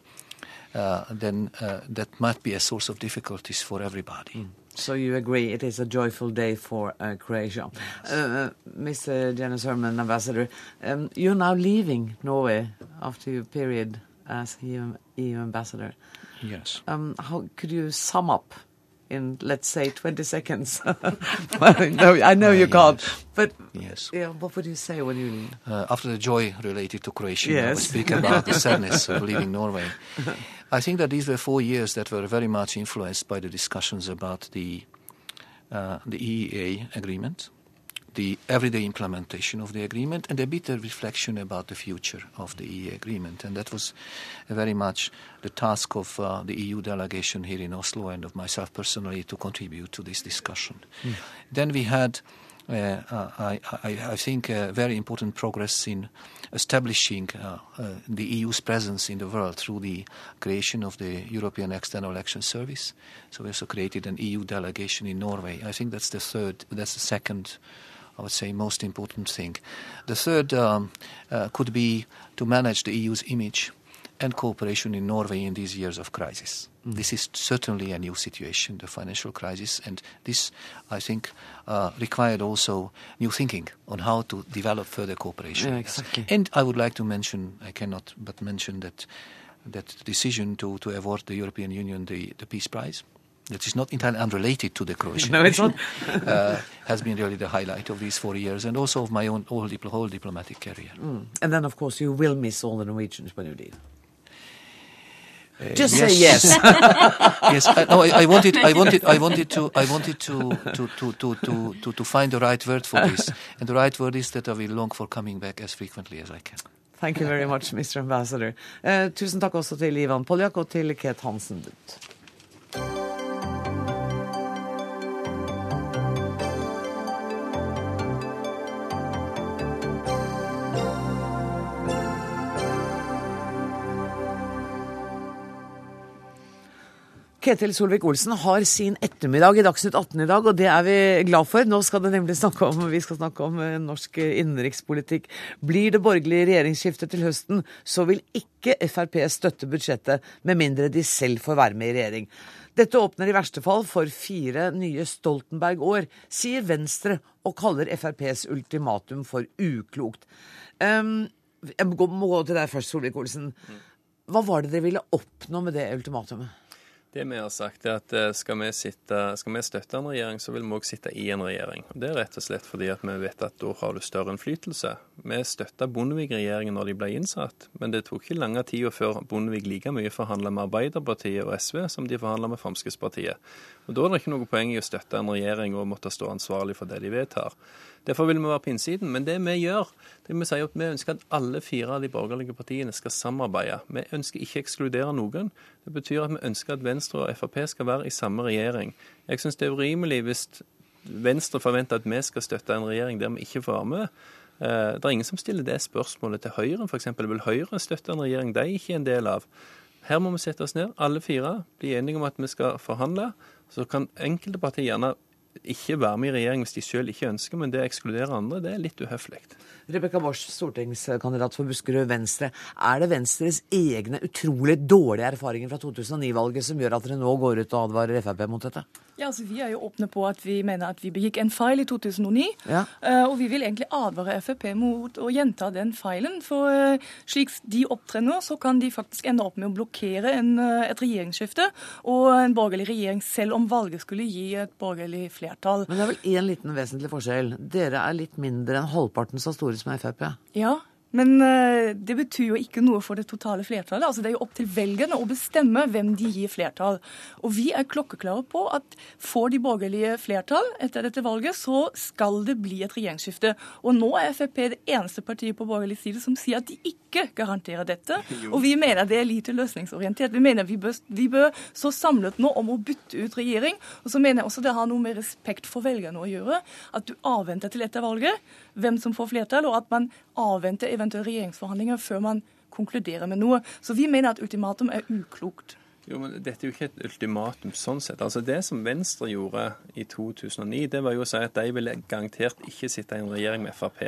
uh, then uh, that might be a source of difficulties for everybody. So you agree it is a joyful day for uh, Croatia. Uh, Mr. Janice Herman, Ambassador, um, you're now leaving Norway after your period as EU, EU Ambassador. Yes. Um, how could you sum up in, let's say, 20 seconds? well, no, I know you can't, but Yes. yeah, what would you say when you? Uh, after the joy related to Croatia, I will speak about the sadness of leaving Norway. I think that these were four years that were very much influenced by the discussions about the uh, the EEA agreement, the everyday implementation of the agreement, and a bit of reflection about the future of the EEA agreement. And that was very much the task of uh, the EU delegation here in Oslo and of myself personally to contribute to this discussion. Then we had uh, uh, I, I, I think uh, very important progress in establishing uh, uh, the EU's presence in the world through the creation of the European External Action Service. So we also created an EU delegation in Norway. I think that's the third, that's the second, I would say, most important thing. The third um, uh, could be to manage the EU's image and cooperation in Norway in these years of crisis. This is certainly a new situation, the financial crisis, and this, I think, uh, required also new thinking on how to develop further cooperation. Yeah, exactly. And I would like to mention, I cannot but mention that that decision to, to award the European Union the, the Peace Prize. That is not entirely unrelated to the Croatian No, it's mission, uh, has been really the highlight of these four years and also of my own whole, dipl- whole diplomatic career. Mm. And then, of course, you will miss all the Norwegians when you leave. Uh, Just say yes. yes. I, no, I, I wanted, I wanted, I wanted to, I wanted to, to, to, to, to, to, to find the right word for this, and the right word is that I will long for coming back as frequently as I can. Thank you very much, Mr. Ambassador. Uh, tusen takk også til Ivan Poljak og til Kate Hansen Ketil Solvik-Olsen har sin ettermiddag i Dagsnytt 18 i dag, og det er vi glad for. Nå skal det nemlig snakke om, vi skal snakke om eh, norsk innenrikspolitikk. Blir det borgerlig regjeringsskifte til høsten, så vil ikke Frp støtte budsjettet, med mindre de selv får være med i regjering. Dette åpner i verste fall for fire nye Stoltenberg-år, sier Venstre og kaller FrPs ultimatum for uklokt. Um, jeg må gå til deg først, Solvik-Olsen. Hva var det dere ville oppnå med det ultimatumet? Det vi har sagt er at eh, skal vi, sitte, skal vi støtte en regjering, så vil vi òg sitte i en regjering. Det er rett og slett fordi at vi vet at da har du større innflytelse. Vi støtta Bondevik-regjeringen når de ble innsatt, men det tok ikke lange tida før Bondevik like mye forhandla med Arbeiderpartiet og SV som de forhandla med Fremskrittspartiet. Og Da er det ikke noe poeng i å støtte en regjering og måtte stå ansvarlig for det de vedtar. Derfor vil vi være på innsiden. Men det vi gjør, det vi sier at vi ønsker at alle fire av de borgerlige partiene skal samarbeide. Vi ønsker ikke å ekskludere noen. Det betyr at vi ønsker at Venstre og Frp skal være i samme regjering. Jeg syns det er urimelig hvis Venstre forventer at vi skal støtte en regjering der vi ikke får være med. Eh, Det er ingen som stiller det spørsmålet til Høyre, f.eks. Vil Høyre støtte en regjering de ikke er en del av? Her må vi sette oss ned, alle fire, bli enige om at vi skal forhandle. Så kan enkelte partier gjerne ikke være med i regjering hvis de selv ikke ønsker, men det å ekskludere andre, det er litt uhøflig. Rebekka Borsch, stortingskandidat for Buskerud Venstre. Er det Venstres egne utrolig dårlige erfaringer fra 2009-valget som gjør at dere nå går ut og advarer Frp mot dette? Ja, altså Vi er jo åpne på at vi mener at vi begikk en feil i 2009. Ja. eh, Og vi vil egentlig advare Frp mot å gjenta den feilen. For eh, slik de opptrer nå, så kan de faktisk ende opp med å blokkere en, eh, et regjeringsskifte og en borgerlig regjering, selv om valget skulle gi et borgerlig flertall. Men det er vel én liten vesentlig forskjell. Dere er litt mindre enn halvparten så store som Frp. Ja, Men uh, det betyr jo ikke noe for det totale flertallet. Altså Det er jo opp til velgerne å bestemme hvem de gir flertall. Og vi er klokkeklare på at får de borgerlige flertall etter dette valget, så skal det bli et regjeringsskifte. Og nå er Frp det eneste partiet på borgerlig side som sier at de ikke garanterer dette. Og vi mener det er lite løsningsorientert. Vi mener vi bør, vi bør så samlet nå om å bytte ut regjering. Og så mener jeg også det har noe med respekt for velgerne å gjøre. At du avventer til etter valget hvem som får flertall, og at man avventer eventuelle regjeringsforhandlinger før man konkluderer med noe. Så vi mener at ultimatum er uklokt. Jo, men Dette er jo ikke et ultimatum sånn sett. Altså Det som Venstre gjorde i 2009, det var jo å si at de ville garantert ikke sitte i en regjering med Frp.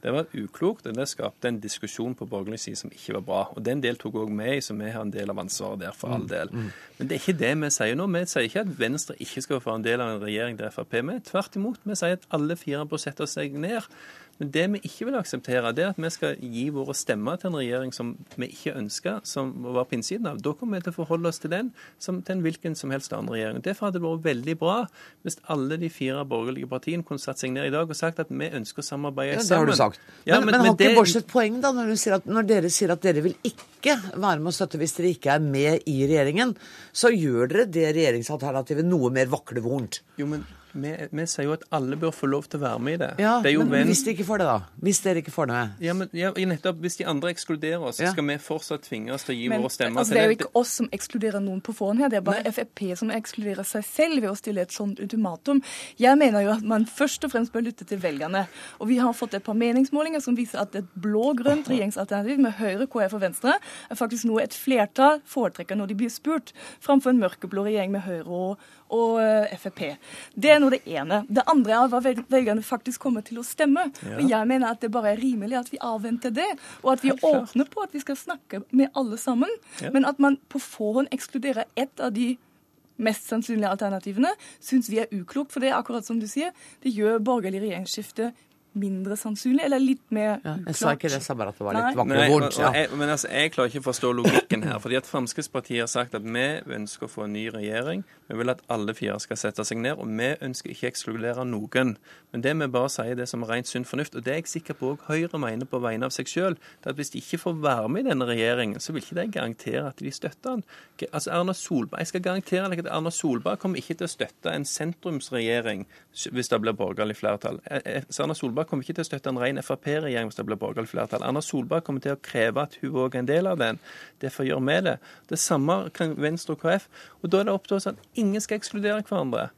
Det var uklokt, og det skapte en diskusjon på borgerlig side som ikke var bra. Og Den del tok òg vi i, så vi har en del av ansvaret der, for all mm, del. Mm. Men det er ikke det vi sier nå. Vi sier ikke at Venstre ikke skal få en del av en regjering der Frp er med. Tvert imot. Vi sier at alle fire bør sette seg ned men det vi ikke vil akseptere, det er at vi skal gi våre stemmer til en regjering som vi ikke ønsker, som var på innsiden av. Da kommer vi til å forholde oss til den som til en hvilken som helst annen regjering. Derfor hadde det vært veldig bra hvis alle de fire borgerlige partiene kunne satt seg ned i dag og sagt at vi ønsker å samarbeide ja, sammen. Det har du sagt. Ja, men, men, men, har ikke. Borch et poeng da, når, at, når dere sier at dere vil ikke være med å støtte hvis dere ikke er med i regjeringen, så gjør dere det regjeringsalternativet noe mer vaklevondt? Jo, men vi, vi, sier jo at alle bør få lov til å være med i det. Ja, det men venn... hvis de ikke får det, da? Hvis dere ikke får det med? Ja, men ja, nettopp, Hvis de andre ekskluderer oss, ja. skal vi fortsatt tvinge oss til å gi men, våre stemmer. Altså, det er jo ikke oss som ekskluderer noen på forhånd her, det er bare Nei. Frp som ekskluderer seg selv ved å stille et sånt ultimatum. Jeg mener jo at man først og fremst bør lytte til velgerne. Og vi har fått et par meningsmålinger som viser at et blå-grønt regjeringsalternativ med Høyre, KrF og Venstre er faktisk noe et flertall foretrekker når de blir spurt, framfor en mørkeblå regjering med Høyre og og eh, Frp. Det er nå det ene. Det andre er hva velgerne faktisk kommer til å stemme. Ja. Og Jeg mener at det bare er rimelig at vi avventer det, og at vi er åpne på at vi skal snakke med alle sammen. Ja. Men at man på forhånd ekskluderer ett av de mest sannsynlige alternativene, syns vi er uklokt. For det er akkurat som du sier, det gjør borgerlig regjeringsskifte mindre sannsynlig, eller litt mer ja, Jeg sa ikke det, sa bare at det var litt vakkert. Ja. Men altså, jeg klarer ikke å forstå logikken her. fordi at Fremskrittspartiet har sagt at vi ønsker å få en ny regjering. Vi vil at alle fire skal sette seg ned. Og vi ønsker ikke å ekskludere noen. Men det vi bare sier det som er rent sunn fornuft, og det er jeg sikker på òg Høyre mener på vegne av seg sjøl, at hvis de ikke får være med i denne regjeringen, så vil ikke de garantere at de støtter den. Altså Erna Solberg, Jeg skal garantere deg at Erna Solberg kommer ikke til å støtte en sentrumsregjering hvis det blir borgerlig flertall. Eh, eh, Erna Solberg kommer ikke til å støtte en ren Frp-regjering hvis det blir borgerlig flertall. Erna Solberg kommer til å kreve at hun òg er en del av den. Derfor gjør vi det. Det samme kan Venstre og KrF. Og da er det opp til oss at ingen skal ekskludere hverandre.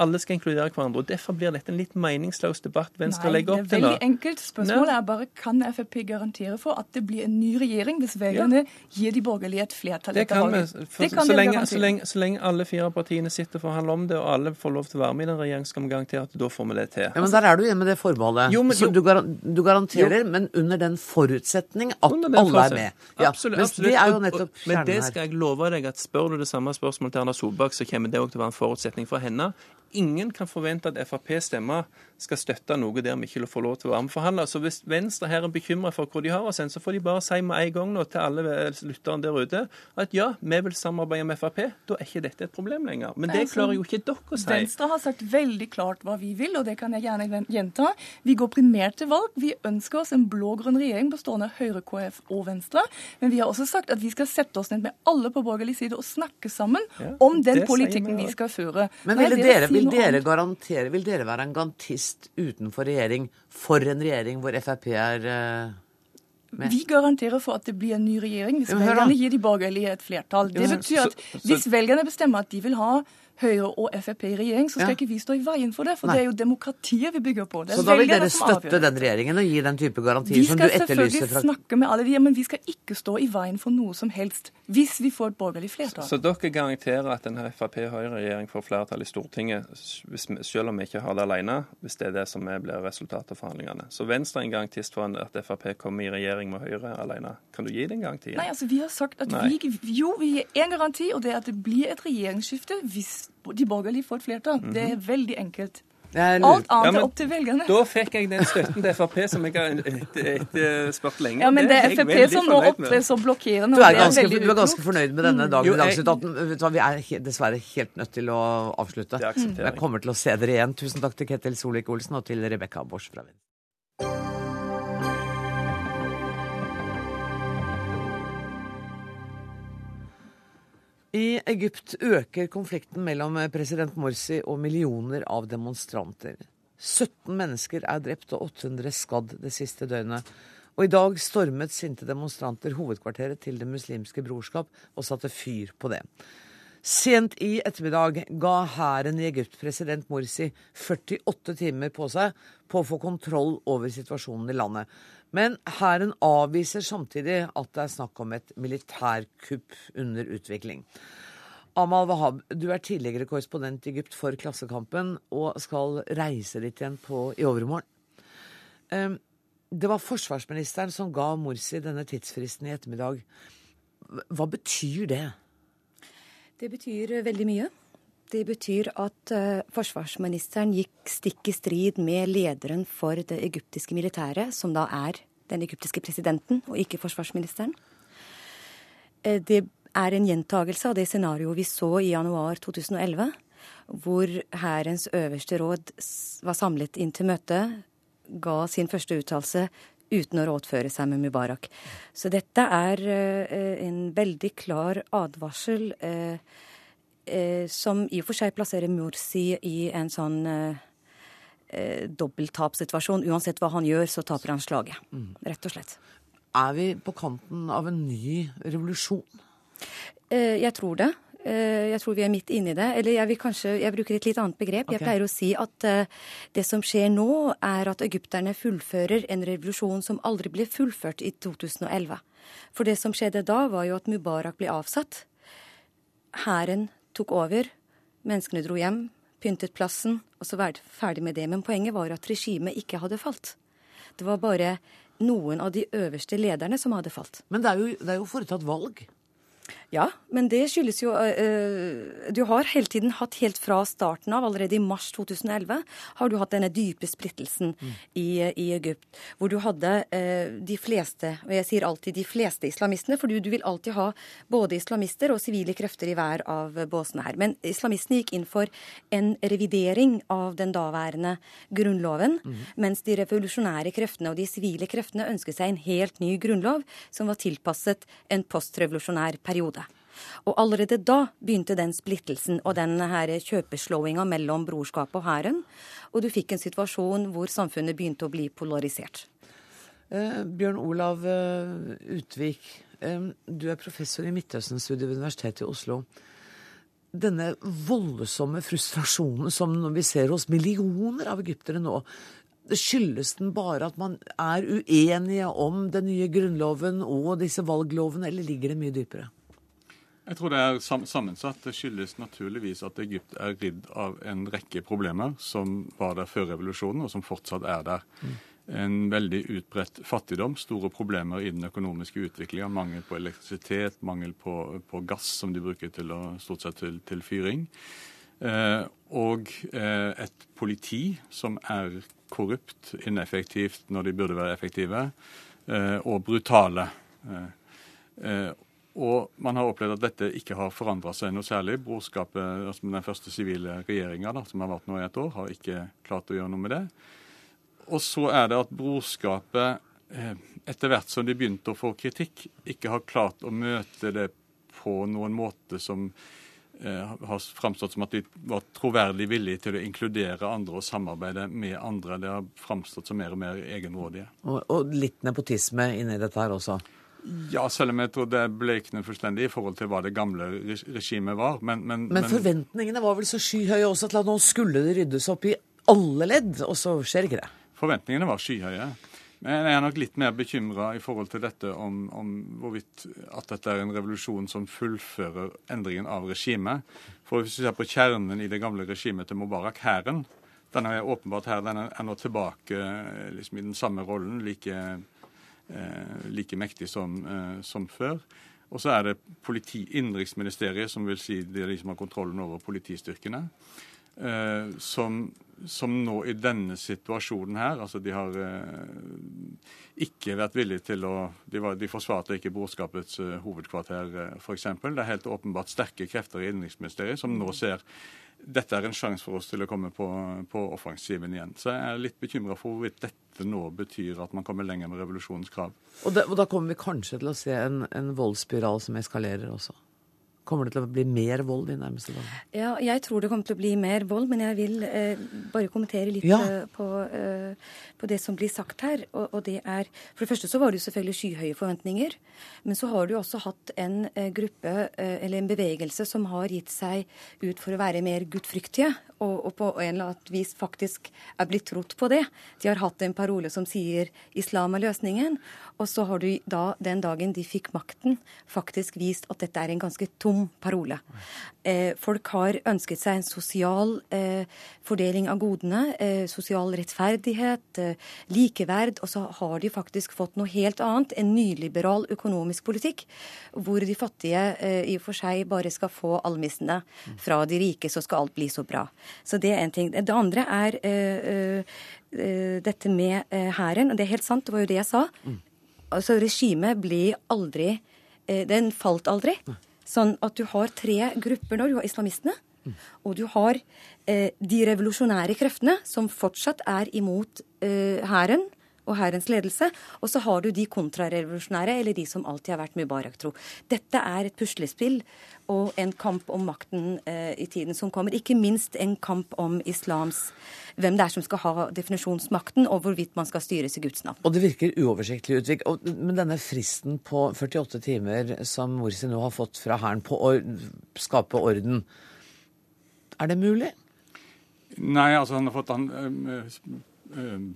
Alle skal inkludere hverandre. og Derfor blir dette en litt meningsløs debatt Venstre Nei, legger opp til. Nei, det er veldig enkelt. Spørsmålet er bare kan Frp garantere for at det blir en ny regjering hvis velgerne ja. gir de borgerlige et flertall det kan vi, for, det kan så, lenge, så, lenge, så, lenge, alle fire partiene sitter og forhandler om det, og alle får lov til å være med i den regjeringen, skal vi garantere at da får vi det til. Ja, Men der er du igjen med det forbeholdet. Jo, men, jo. du, gar du garanterer, jo. men under den forutsetning at den alle er med. Ja, absolutt. absolutt. Det er jo nettopp kjernen her. Men det skal jeg love deg at spør du det samme spørsmålet til Erna Solberg, så kommer det òg til å være en forutsetning for henne ingen kan forvente at Frp-stemmer skal støtte noe der vi ikke får lov til å være med forhandle. Så hvis Venstre her er bekymra for hvor de har oss hen, så får de bare si med en gang nå til alle lytterne der ute at ja, vi vil samarbeide med Frp. Da er ikke dette et problem lenger. Men det klarer jo ikke dere å si. Venstre har sagt veldig klart hva vi vil, og det kan jeg gjerne gjenta. Vi går primært til valg. Vi ønsker oss en blå-grønn regjering bestående av Høyre, KrF og Venstre. Men vi har også sagt at vi skal sette oss ned med alle på borgerlig side og snakke sammen ja, om den politikken vi skal føre. Men ville dere, vil dere garantere, vil dere være en garantist utenfor regjering for en regjering hvor Frp er uh, med? Vi garanterer for at det blir en ny regjering hvis velgerne gir de borgerlige et flertall. Det betyr at hvis velgerne bestemmer at de vil ha Høyre og Frp i regjering, så skal ja. ikke vi stå i veien for det. For Nei. det er jo demokratiet vi bygger på. så da vil dere støtte den regjeringen og gi den type garantier som du etterlyser? Vi skal selvfølgelig snakke med alle de, men vi skal ikke stå i veien for noe som helst hvis vi får et borgerlig flertall. Så, så dere garanterer at en Frp-Høyre-regjering får flertall i Stortinget, hvis, selv om vi ikke har det alene, hvis det er det som blir resultatet av forhandlingene? Så Venstre er en garantist for at Frp kommer i regjering med Høyre alene. Kan du gi den garantien? Nei, altså vi har sagt at vi, jo, vi gir én garanti, og det er at det blir et regjeringsskifte hvis de borgerlige får et flertall. Mm -hmm. Det er veldig enkelt. Alt annet ja, er opp til velgerne. Da fikk jeg den støtten til Frp som jeg har etterspurt lenge. Ja, Men det er Frp som nå opptrer så blokkerende. Du er, ganske, du er ganske fornøyd med denne dagen Jo, jeg, 18. Vi er dessverre helt nødt til å avslutte. Jeg kommer til å se dere igjen. Tusen takk til Ketil Solvik-Olsen og til Rebekka Bors. fra Venstre. I Egypt øker konflikten mellom president Morsi og millioner av demonstranter. 17 mennesker er drept og 800 skadd det siste døgnet. Og i dag stormet sinte demonstranter hovedkvarteret til Det muslimske brorskap og satte fyr på det. Sent i ettermiddag ga hæren i Egypt president Morsi 48 timer på seg på å få kontroll over situasjonen i landet. Men hæren avviser samtidig at det er snakk om et militærkupp under utvikling. Amal Wahab, du er tidligere korrespondent i Egypt for Klassekampen og skal reise dit igjen på, i overmorgen. Ehm, det var forsvarsministeren som ga Morsi denne tidsfristen i ettermiddag. Hva betyr det? Det betyr veldig mye. Det betyr at uh, forsvarsministeren gikk stikk i strid med lederen for det egyptiske militæret, som da er den egyptiske presidenten, og ikke forsvarsministeren. Uh, det er en gjentagelse av det scenarioet vi så i januar 2011, hvor hærens øverste råd var samlet inn til møte, ga sin første uttalelse uten å rådføre seg med Mubarak. Så dette er uh, en veldig klar advarsel. Uh, eh, som i og for seg plasserer Mursi i en sånn eh, eh, dobbelttapssituasjon. Uansett hva han gjør, så taper han slaget. Mm. Rett og slett. Er vi på kanten av en ny revolusjon? Eh, jeg tror det. Eh, jeg tror vi er midt inne i det. Eller jeg kanskje, jeg bruker et litt annet begrep. Okay. Jeg pleier å si at uh, det som skjer nå, er at egypterne fullfører en revolusjon som aldri ble fullført i 2011. For det som skjedde da, var jo at Mubarak ble avsatt. Hæren tok over. Menneskene dro hjem, pyntet plassen, og så var det ferdig med det. Men poenget var at regimet ikke hadde falt. Det var bare noen av de øverste lederne som hadde falt. Men det er jo, det er jo foretatt valg? Ja, men det skyldes jo uh, Du har hele tiden hatt helt fra starten av, allerede i mars 2011, har du hatt denne dype splittelsen mm. i, i, Egypt. Hvor du hadde uh, de fleste, og jeg sier alltid de fleste islamistene, for du, du vil alltid ha både islamister og sivile krefter i hver av båsene her. Men islamistene gikk inn for en revidering av den daværende grunnloven, mm. mens de revolusjonære kreftene og de sivile kreftene ønsket seg en helt ny grunnlov som var tilpasset en postrevolusjonær periode. Og allerede da begynte den splittelsen og den kjøpeslåinga mellom brorskapet og hæren. Og du fikk en situasjon hvor samfunnet begynte å bli polarisert. Eh, Bjørn Olav eh, Utvik, eh, du er professor i Midtøsten-studiet ved Universitetet i Oslo. Denne voldsomme frustrasjonen som vi ser hos millioner av egyptere nå, skyldes den bare at man er uenige om den nye grunnloven og disse valglovene, eller ligger det mye dypere? Jeg tror det er sammensatt. Det skyldes naturligvis at Egypt er ridd av en rekke problemer som var der før revolusjonen, og som fortsatt er der. Mm. En veldig utbredt fattigdom, store problemer i den økonomiske utviklinga. Mangel på elektrisitet, mangel på, på, gass som de bruker til å, stort sett til, til fyring. Eh, og eh, et politi som er korrupt, ineffektivt når de burde være effektive, eh, og brutale. Eh, eh, og man har opplevd at dette ikke har forandra seg noe særlig. Brorskapet, altså den første sivile regjeringa som har vært nå i et år, har ikke klart å gjøre noe med det. Og så er det at brorskapet, eh, etter hvert som de begynte å få kritikk, ikke har klart å møte det på noen måte som eh, har framstått som at de var troverdig villige til å inkludere andre og samarbeide med andre. Det har framstått som mer og mer egenrådige. Og, og litt nepotisme inni dette her også? Ja, selv om jeg tror det blekner fullstendig i forhold til hva det gamle regimet var. Men, men, men forventningene var vel så skyhøye også til at nå skulle det ryddes opp i alle ledd, og så skjer ikke det? Forventningene var skyhøye. Men jeg er nok litt mer bekymra i forhold til dette om, om, hvorvidt at dette er en revolusjon som fullfører endringen av regimet. For hvis vi ser på kjernen i det gamle regimet til Mubarak, hæren, den er åpenbart her, den er nå tilbake liksom, i den samme rollen. like Eh, like mektig som, eh, som før. Og så er det politi, innenriksministeriet, som vil si det er de som har kontrollen over politistyrkene. Eh, som, som, nå i denne situasjonen her altså De har eh, ikke vært villige til å De, var, de forsvarte ikke brorskapets eh, hovedkvarter, eh, f.eks. Det er helt åpenbart sterke krefter i innenriksministeriet som nå ser dette er en sjanse for oss til å komme på, på offensiven igjen. Så jeg er litt bekymra for hvorvidt dette nå betyr at man kommer lenger med revolusjonens krav. Og, og da kommer vi kanskje til å se en, en voldsspiral som eskalerer også? Kommer det til å bli mer vold de nærmeste dagene? Ja, jeg tror det kommer til å bli mer vold, men jeg vil eh, bare kommentere litt Ja. eh, på, eh, på det som blir sagt her. Og, og det er For det første så var det jo selvfølgelig skyhøye forventninger. Men så har du også hatt en eh, gruppe, eh, eller en bevegelse, som har gitt seg ut for å være mer gudfryktige. Og, og på en eller annen vis faktisk er blitt trodd på det. De har hatt en parole som sier 'islam er løsningen'. Og så har du da, den dagen de fikk makten, faktisk vist at dette er en ganske tom parole. Eh, folk har ønsket seg en sosial eh, fordeling av godene, eh, sosial rettferdighet, likeverd, og så har de faktisk fått noe helt annet, en nyliberal økonomisk politikk, hvor de fattige i og for seg bare skal få almissene fra de rike, så skal alt bli så bra. Så det er en ting. Det andre er dette med hæren, og det er helt sant, det var jo det jeg sa. Altså, regimet ble aldri Den falt aldri. Sånn at du har tre grupper nå. Du har islamistene. Og du har eh, de revolusjonære kreftene, som fortsatt er imot eh, hæren og hærens ledelse. Og så har du de kontrarevolusjonære, eller de som alltid har vært Mubarak-tro. Dette er et puslespill og en kamp om makten eh, i tiden som kommer. Ikke minst en kamp om islams Hvem det er som skal ha definisjonsmakten, og hvorvidt man skal styres i Guds navn. Og det virker uoversiktlig, Utvik. Og- Men denne fristen på 48 timer som Morsi nå har fått fra Hæren på å skape orden, er det mulig? Nei, altså han har fått han, eh,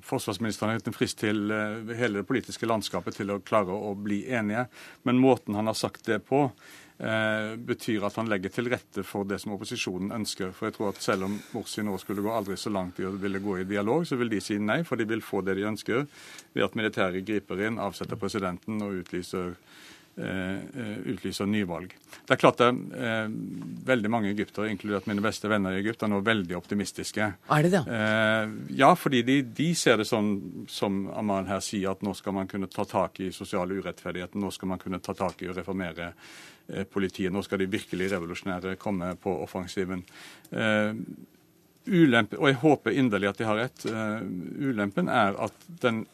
Forsvarsministeren har gitt en frist til eh, hele det politiske landskapet til å klare å bli enige. Men måten han har sagt det på, eh, betyr at han legger til rette for det som opposisjonen ønsker. For jeg tror at selv om Morsi nå skulle gå aldri så langt i å ville gå i dialog, så vil de si nei, for de vil få det de ønsker ved at militæret griper inn, avsetter presidenten og utlyser eh, eh, utlyser nyvalg. Det er klart er eh, veldig mange egyptere, inkludert mine beste venner i Egypt, er nå veldig optimistiske. Er det det? Eh, ja, fordi de, de ser det sånn som Amal her sier, at nå skal man kunne ta tak i sosial urettferdighet. Nå skal man kunne ta tak i å reformere eh, politiet. Nå skal de virkelig revolusjonære komme på offensiven. Eh, ulempe, og jeg håper inderlig at de har rett. eh, ulempen er at den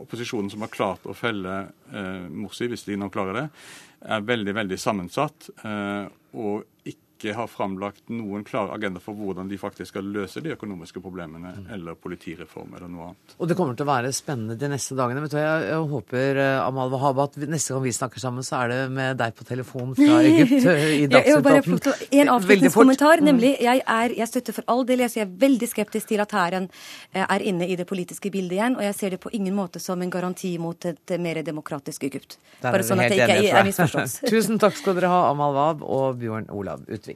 opposisjonen som har klart å felle eh, Morsi, hvis de nå klarer det, er veldig veldig sammensatt. Eh, og ikke har framlagt noen klar agenda for hvordan de faktisk skal løse de økonomiske problemene eller politireform eller noe annet. Og det kommer til å være spennende de neste dagene. Vet du, jeg, jeg håper, eh, Amal Wahab, at neste gang vi snakker sammen, så er det med deg på telefon fra Egypt eh, i Jeg- jeg Dagsnytt 18. få lov til å- En Veldig fort. avslutningskommentar. Mm. nemlig, jeg, er, jeg støtter for all del, jeg er veldig skeptisk til at hæren eh, er inne i det politiske bildet igjen. Og jeg ser det på ingen måte som en garanti mot et eh, mer demokratisk Egypt. Bare sånn at det ikke er, er misforstått. Tusen takk skal dere ha, Amal Wahab og Bjørn Olav Utvik.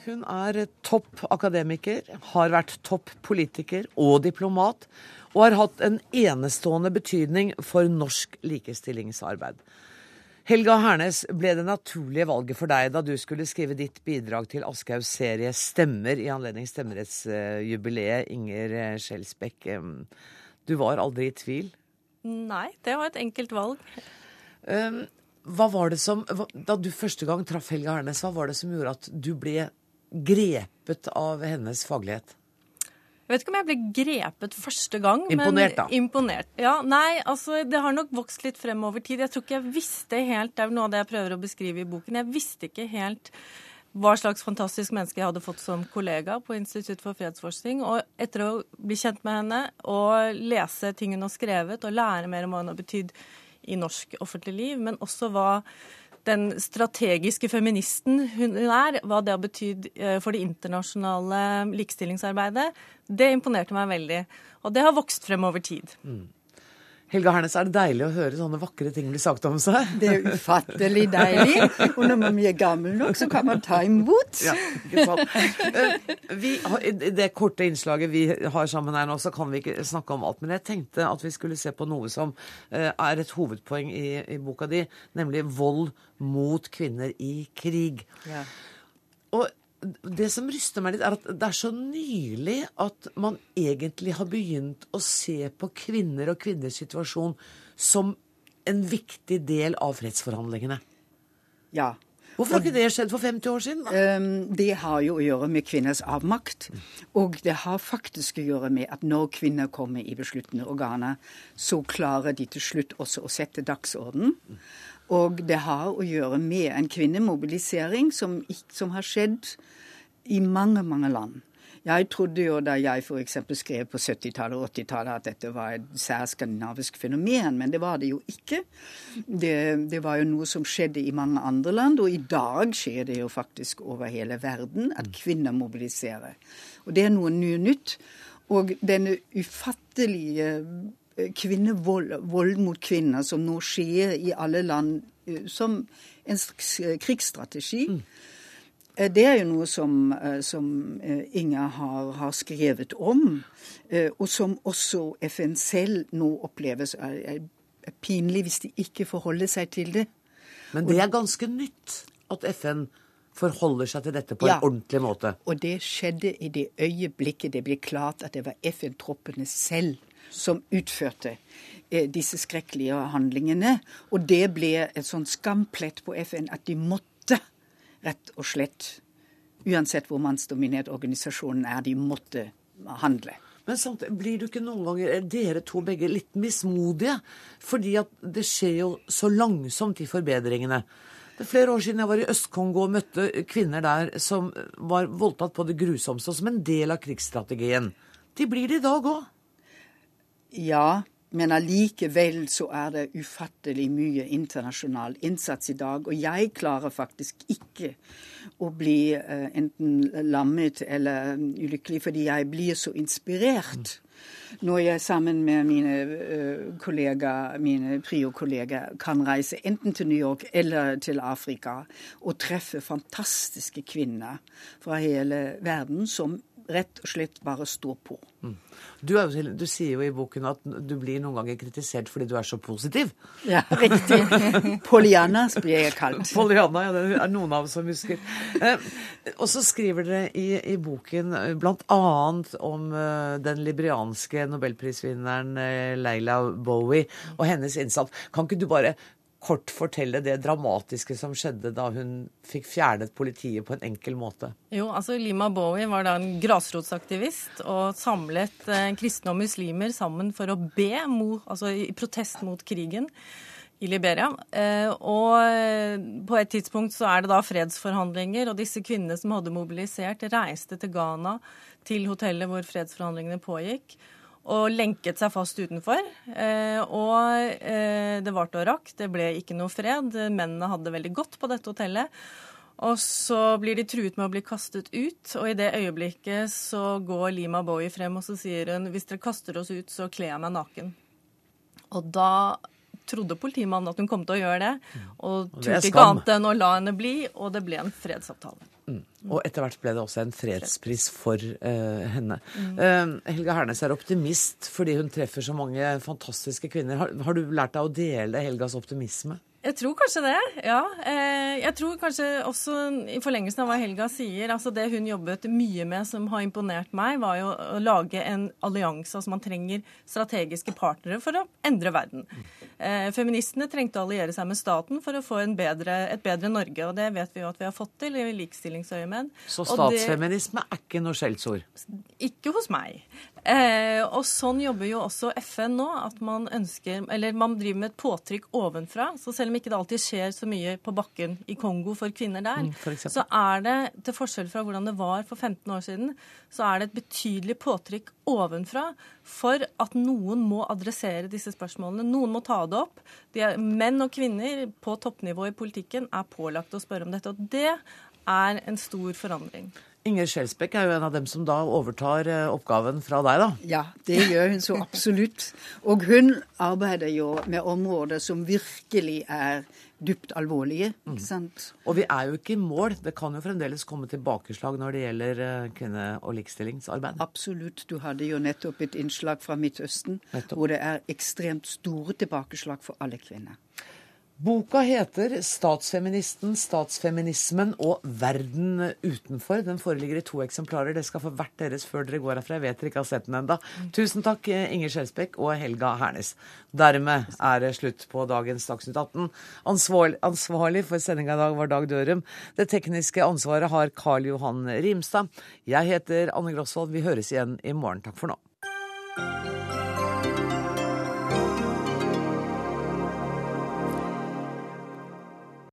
Hun er topp akademiker, har vært topp politiker og diplomat, og har hatt en enestående betydning for norsk likestillingsarbeid. Helga Hernes ble det naturlige valget for deg da du skulle skrive ditt bidrag til Aschehougs serie Stemmer i anledning stemmerettsjubileet, Inger Skjelsbekk. Du var aldri i tvil. Nei, det var et enkelt valg. Um, hva var det som, Da du første gang traff Helga Hernes, hva var det som gjorde at du ble grepet av hennes faglighet? Jeg vet ikke om jeg ble grepet første gang. Imponert, da. Imponert, ja. Nei, altså det har nok vokst litt frem over tid. Jeg tror ikke jeg visste helt, det er noe av det jeg prøver å beskrive i boken, jeg visste ikke helt hva slags fantastisk menneske jeg hadde fått som kollega på Institutt for fredsforskning. Og etter å bli kjent med henne og lese ting hun har skrevet, og lære mer om hva hun har betydd i norsk offentlig liv, men også hva den strategiske feministen hun er, hva det har betydd eh, for det internasjonale likestillingsarbeidet, det imponerte meg veldig. Og det har vokst frem over tid. Helga Hernes, er det deilig å høre sånne vakre ting bli sagt om seg? Det er ufattelig deilig. Og når man er gammel nok, så kan man ta imot. Ja, ikke sant. Eh, Vi I det korte innslaget vi har sammen her nå, så kan vi ikke snakke om alt. Men jeg tenkte at vi skulle se på noe som eh, er et hovedpoeng i, i boka di, nemlig vold mot kvinner i krig. Og det som ryster meg litt, er at det er så nylig at man egentlig har begynt å se på kvinner og kvinners situasjon som en viktig del av fredsforhandlingene. Ja. Hvorfor har ikke det skjedd for 50 år siden? Um, det har jo å gjøre med kvinners avmakt. Og det har faktisk å gjøre med at når kvinner kommer i besluttende organer, så klarer de til slutt også å sette dagsorden. Og det har å gjøre med en kvinnemobilisering som, som har skjedd i mange, mange land. Jeg trodde jo da jeg f.eks. skrev på 70-tallet og 80-tallet at dette var et særskandinavisk fenomen, men det var det jo ikke. Det, det, var jo noe som skjedde i mange andre land, og i dag skjer det jo faktisk over hele verden at kvinner mobiliserer. Og det er noe nytt. Og denne ufattelige kvinnevold vold mot kvinner som nå skjer i alle land eh, som en eh, krigsstrategi. Mm Eh, det er jo noe som, som Inger har, har, skrevet om, og som også FN selv nå oppleves er, er pinlig hvis de ikke forholder seg til det. Men det er ganske nytt at FN forholder seg til dette på ja, en ordentlig måte. Og det skjedde i det øyeblikket det ble klart at det var FN-troppene selv som utførte disse skrekkelige handlingene. Og det ble et sånn skamplett på FN at de måtte rett og slett, uansett hvor mannsdominert organisasjonen er, de måtte handle. Men samt, blir du ikke noen ganger, er dere to begge, litt mismodige? Fordi at det skjer jo så langsomt, de forbedringene. Det er flere år siden jeg var i Øst-Kongo og møtte kvinner der som var voldtatt på det grusomste, som en del av krigsstrategien. De blir det i dag òg. Ja, men allikevel så er det ufattelig mye internasjonal innsats i dag. Og jeg klarer faktisk ikke å bli uh, enten lammet eller ulykkelig, fordi jeg blir så inspirert. Når jeg sammen med mine uh, kollegaer, mine prio-kollegaer kan reise enten til New York eller til Afrika og treffe fantastiske kvinner fra hele verden som rett og slett bare stå på. Mm. Du, jo, du, sier jo i boken at du blir noen ganger kritisert fordi du er så positiv. Ja, riktig. Poliana blir jeg kalt. Poliana, ja, det er noen av oss som husker. Eh, og så skriver dere i, i boken eh, bl.a. om uh, den librianske nobelprisvinneren Leila Bowie og hennes innsats. Kan ikke du bare kort fortelle det dramatiske som skjedde da hun fikk fjernet politiet på en enkel måte? Jo, altså Lima Bowie var da en grasrotsaktivist og samlet eh, kristne og muslimer sammen for å be mot, altså i protest mot krigen i Liberia. Eh, og eh, på et tidspunkt så er det da fredsforhandlinger, og disse kvinnene som hadde mobilisert, reiste til Ghana, til hotellet hvor fredsforhandlingene pågikk og lenket seg fast utenfor. Eh, og eh, det varte og rakk. Det ble ikke noe fred. Mennene hadde det veldig godt på dette hotellet. Og så blir de truet med å bli kastet ut, og i det øyeblikket så går Lima Bowie frem og så sier hun hvis dere kaster oss ut, så kler jeg meg naken. Og da trodde politimannen at hun kom til å gjøre det, og turte ikke annet enn å la henne bli, og det ble en fredsavtale. Mm. Og etter hvert ble det også en fredspris for uh, henne. Mm. Uh, Helga Hernes er optimist fordi hun treffer så mange fantastiske kvinner. Har, har du lært deg å dele Helgas optimisme? Jeg tror kanskje det, ja. Eh, jeg tror kanskje også i forlengelsen av hva Helga sier, altså det hun jobbet mye med som har imponert meg, var jo å lage en allianse. Altså man trenger strategiske partnere for å endre verden. Eh, feministene trengte å alliere seg med staten for å få bedre, et bedre Norge, og det vet vi jo at vi har fått til i likestillingsøyemed. Så statsfeminisme er ikke noe skjellsord? Ikke hos meg. Eh, og sånn jobber jo også FN nå, at man ønsker Eller man driver med et påtrykk ovenfra. Så selv om ikke det alltid skjer så mye på bakken i Kongo for kvinner der, mm, for så er det, til forskjell fra hvordan det var for 15 år siden, så er det et betydelig påtrykk ovenfra for at noen må adressere disse spørsmålene. Noen må ta det opp. Er, menn og kvinner på toppnivå i politikken er pålagt å spørre om dette. Og det er en stor forandring. Inger Skjelsbekk er jo en av dem som da overtar eh, oppgaven fra deg, da? Ja, det gjør hun så absolutt. Og hun arbeider jo med områder som virkelig er dypt alvorlige. ikke mm. sant? Mm. Og vi er jo ikke i mål. Det kan jo fremdeles komme tilbakeslag når det gjelder eh, kvinne- og likestillingsarbeid. Absolutt. Du hadde jo nettopp et innslag fra Midtøsten nettopp. hvor det er ekstremt store tilbakeslag for alle kvinner. Boka heter 'Statsfeministen, statsfeminismen og verden utenfor'. Den foreligger i to eksemplarer. Det skal få hvert deres før dere går herfra. Jeg vet dere ikke har sett den enda. Tusen takk, Inger Skjelsbekk og Helga Hernes. Dermed er det slutt på dagens Dagsnytt 18. Ansvarlig, for sendinga i dag var Dag Dørum. Det tekniske ansvaret har Karl Johan Rimstad. Jeg heter Anne Grosvold. Vi høres igjen i morgen. Takk for nå.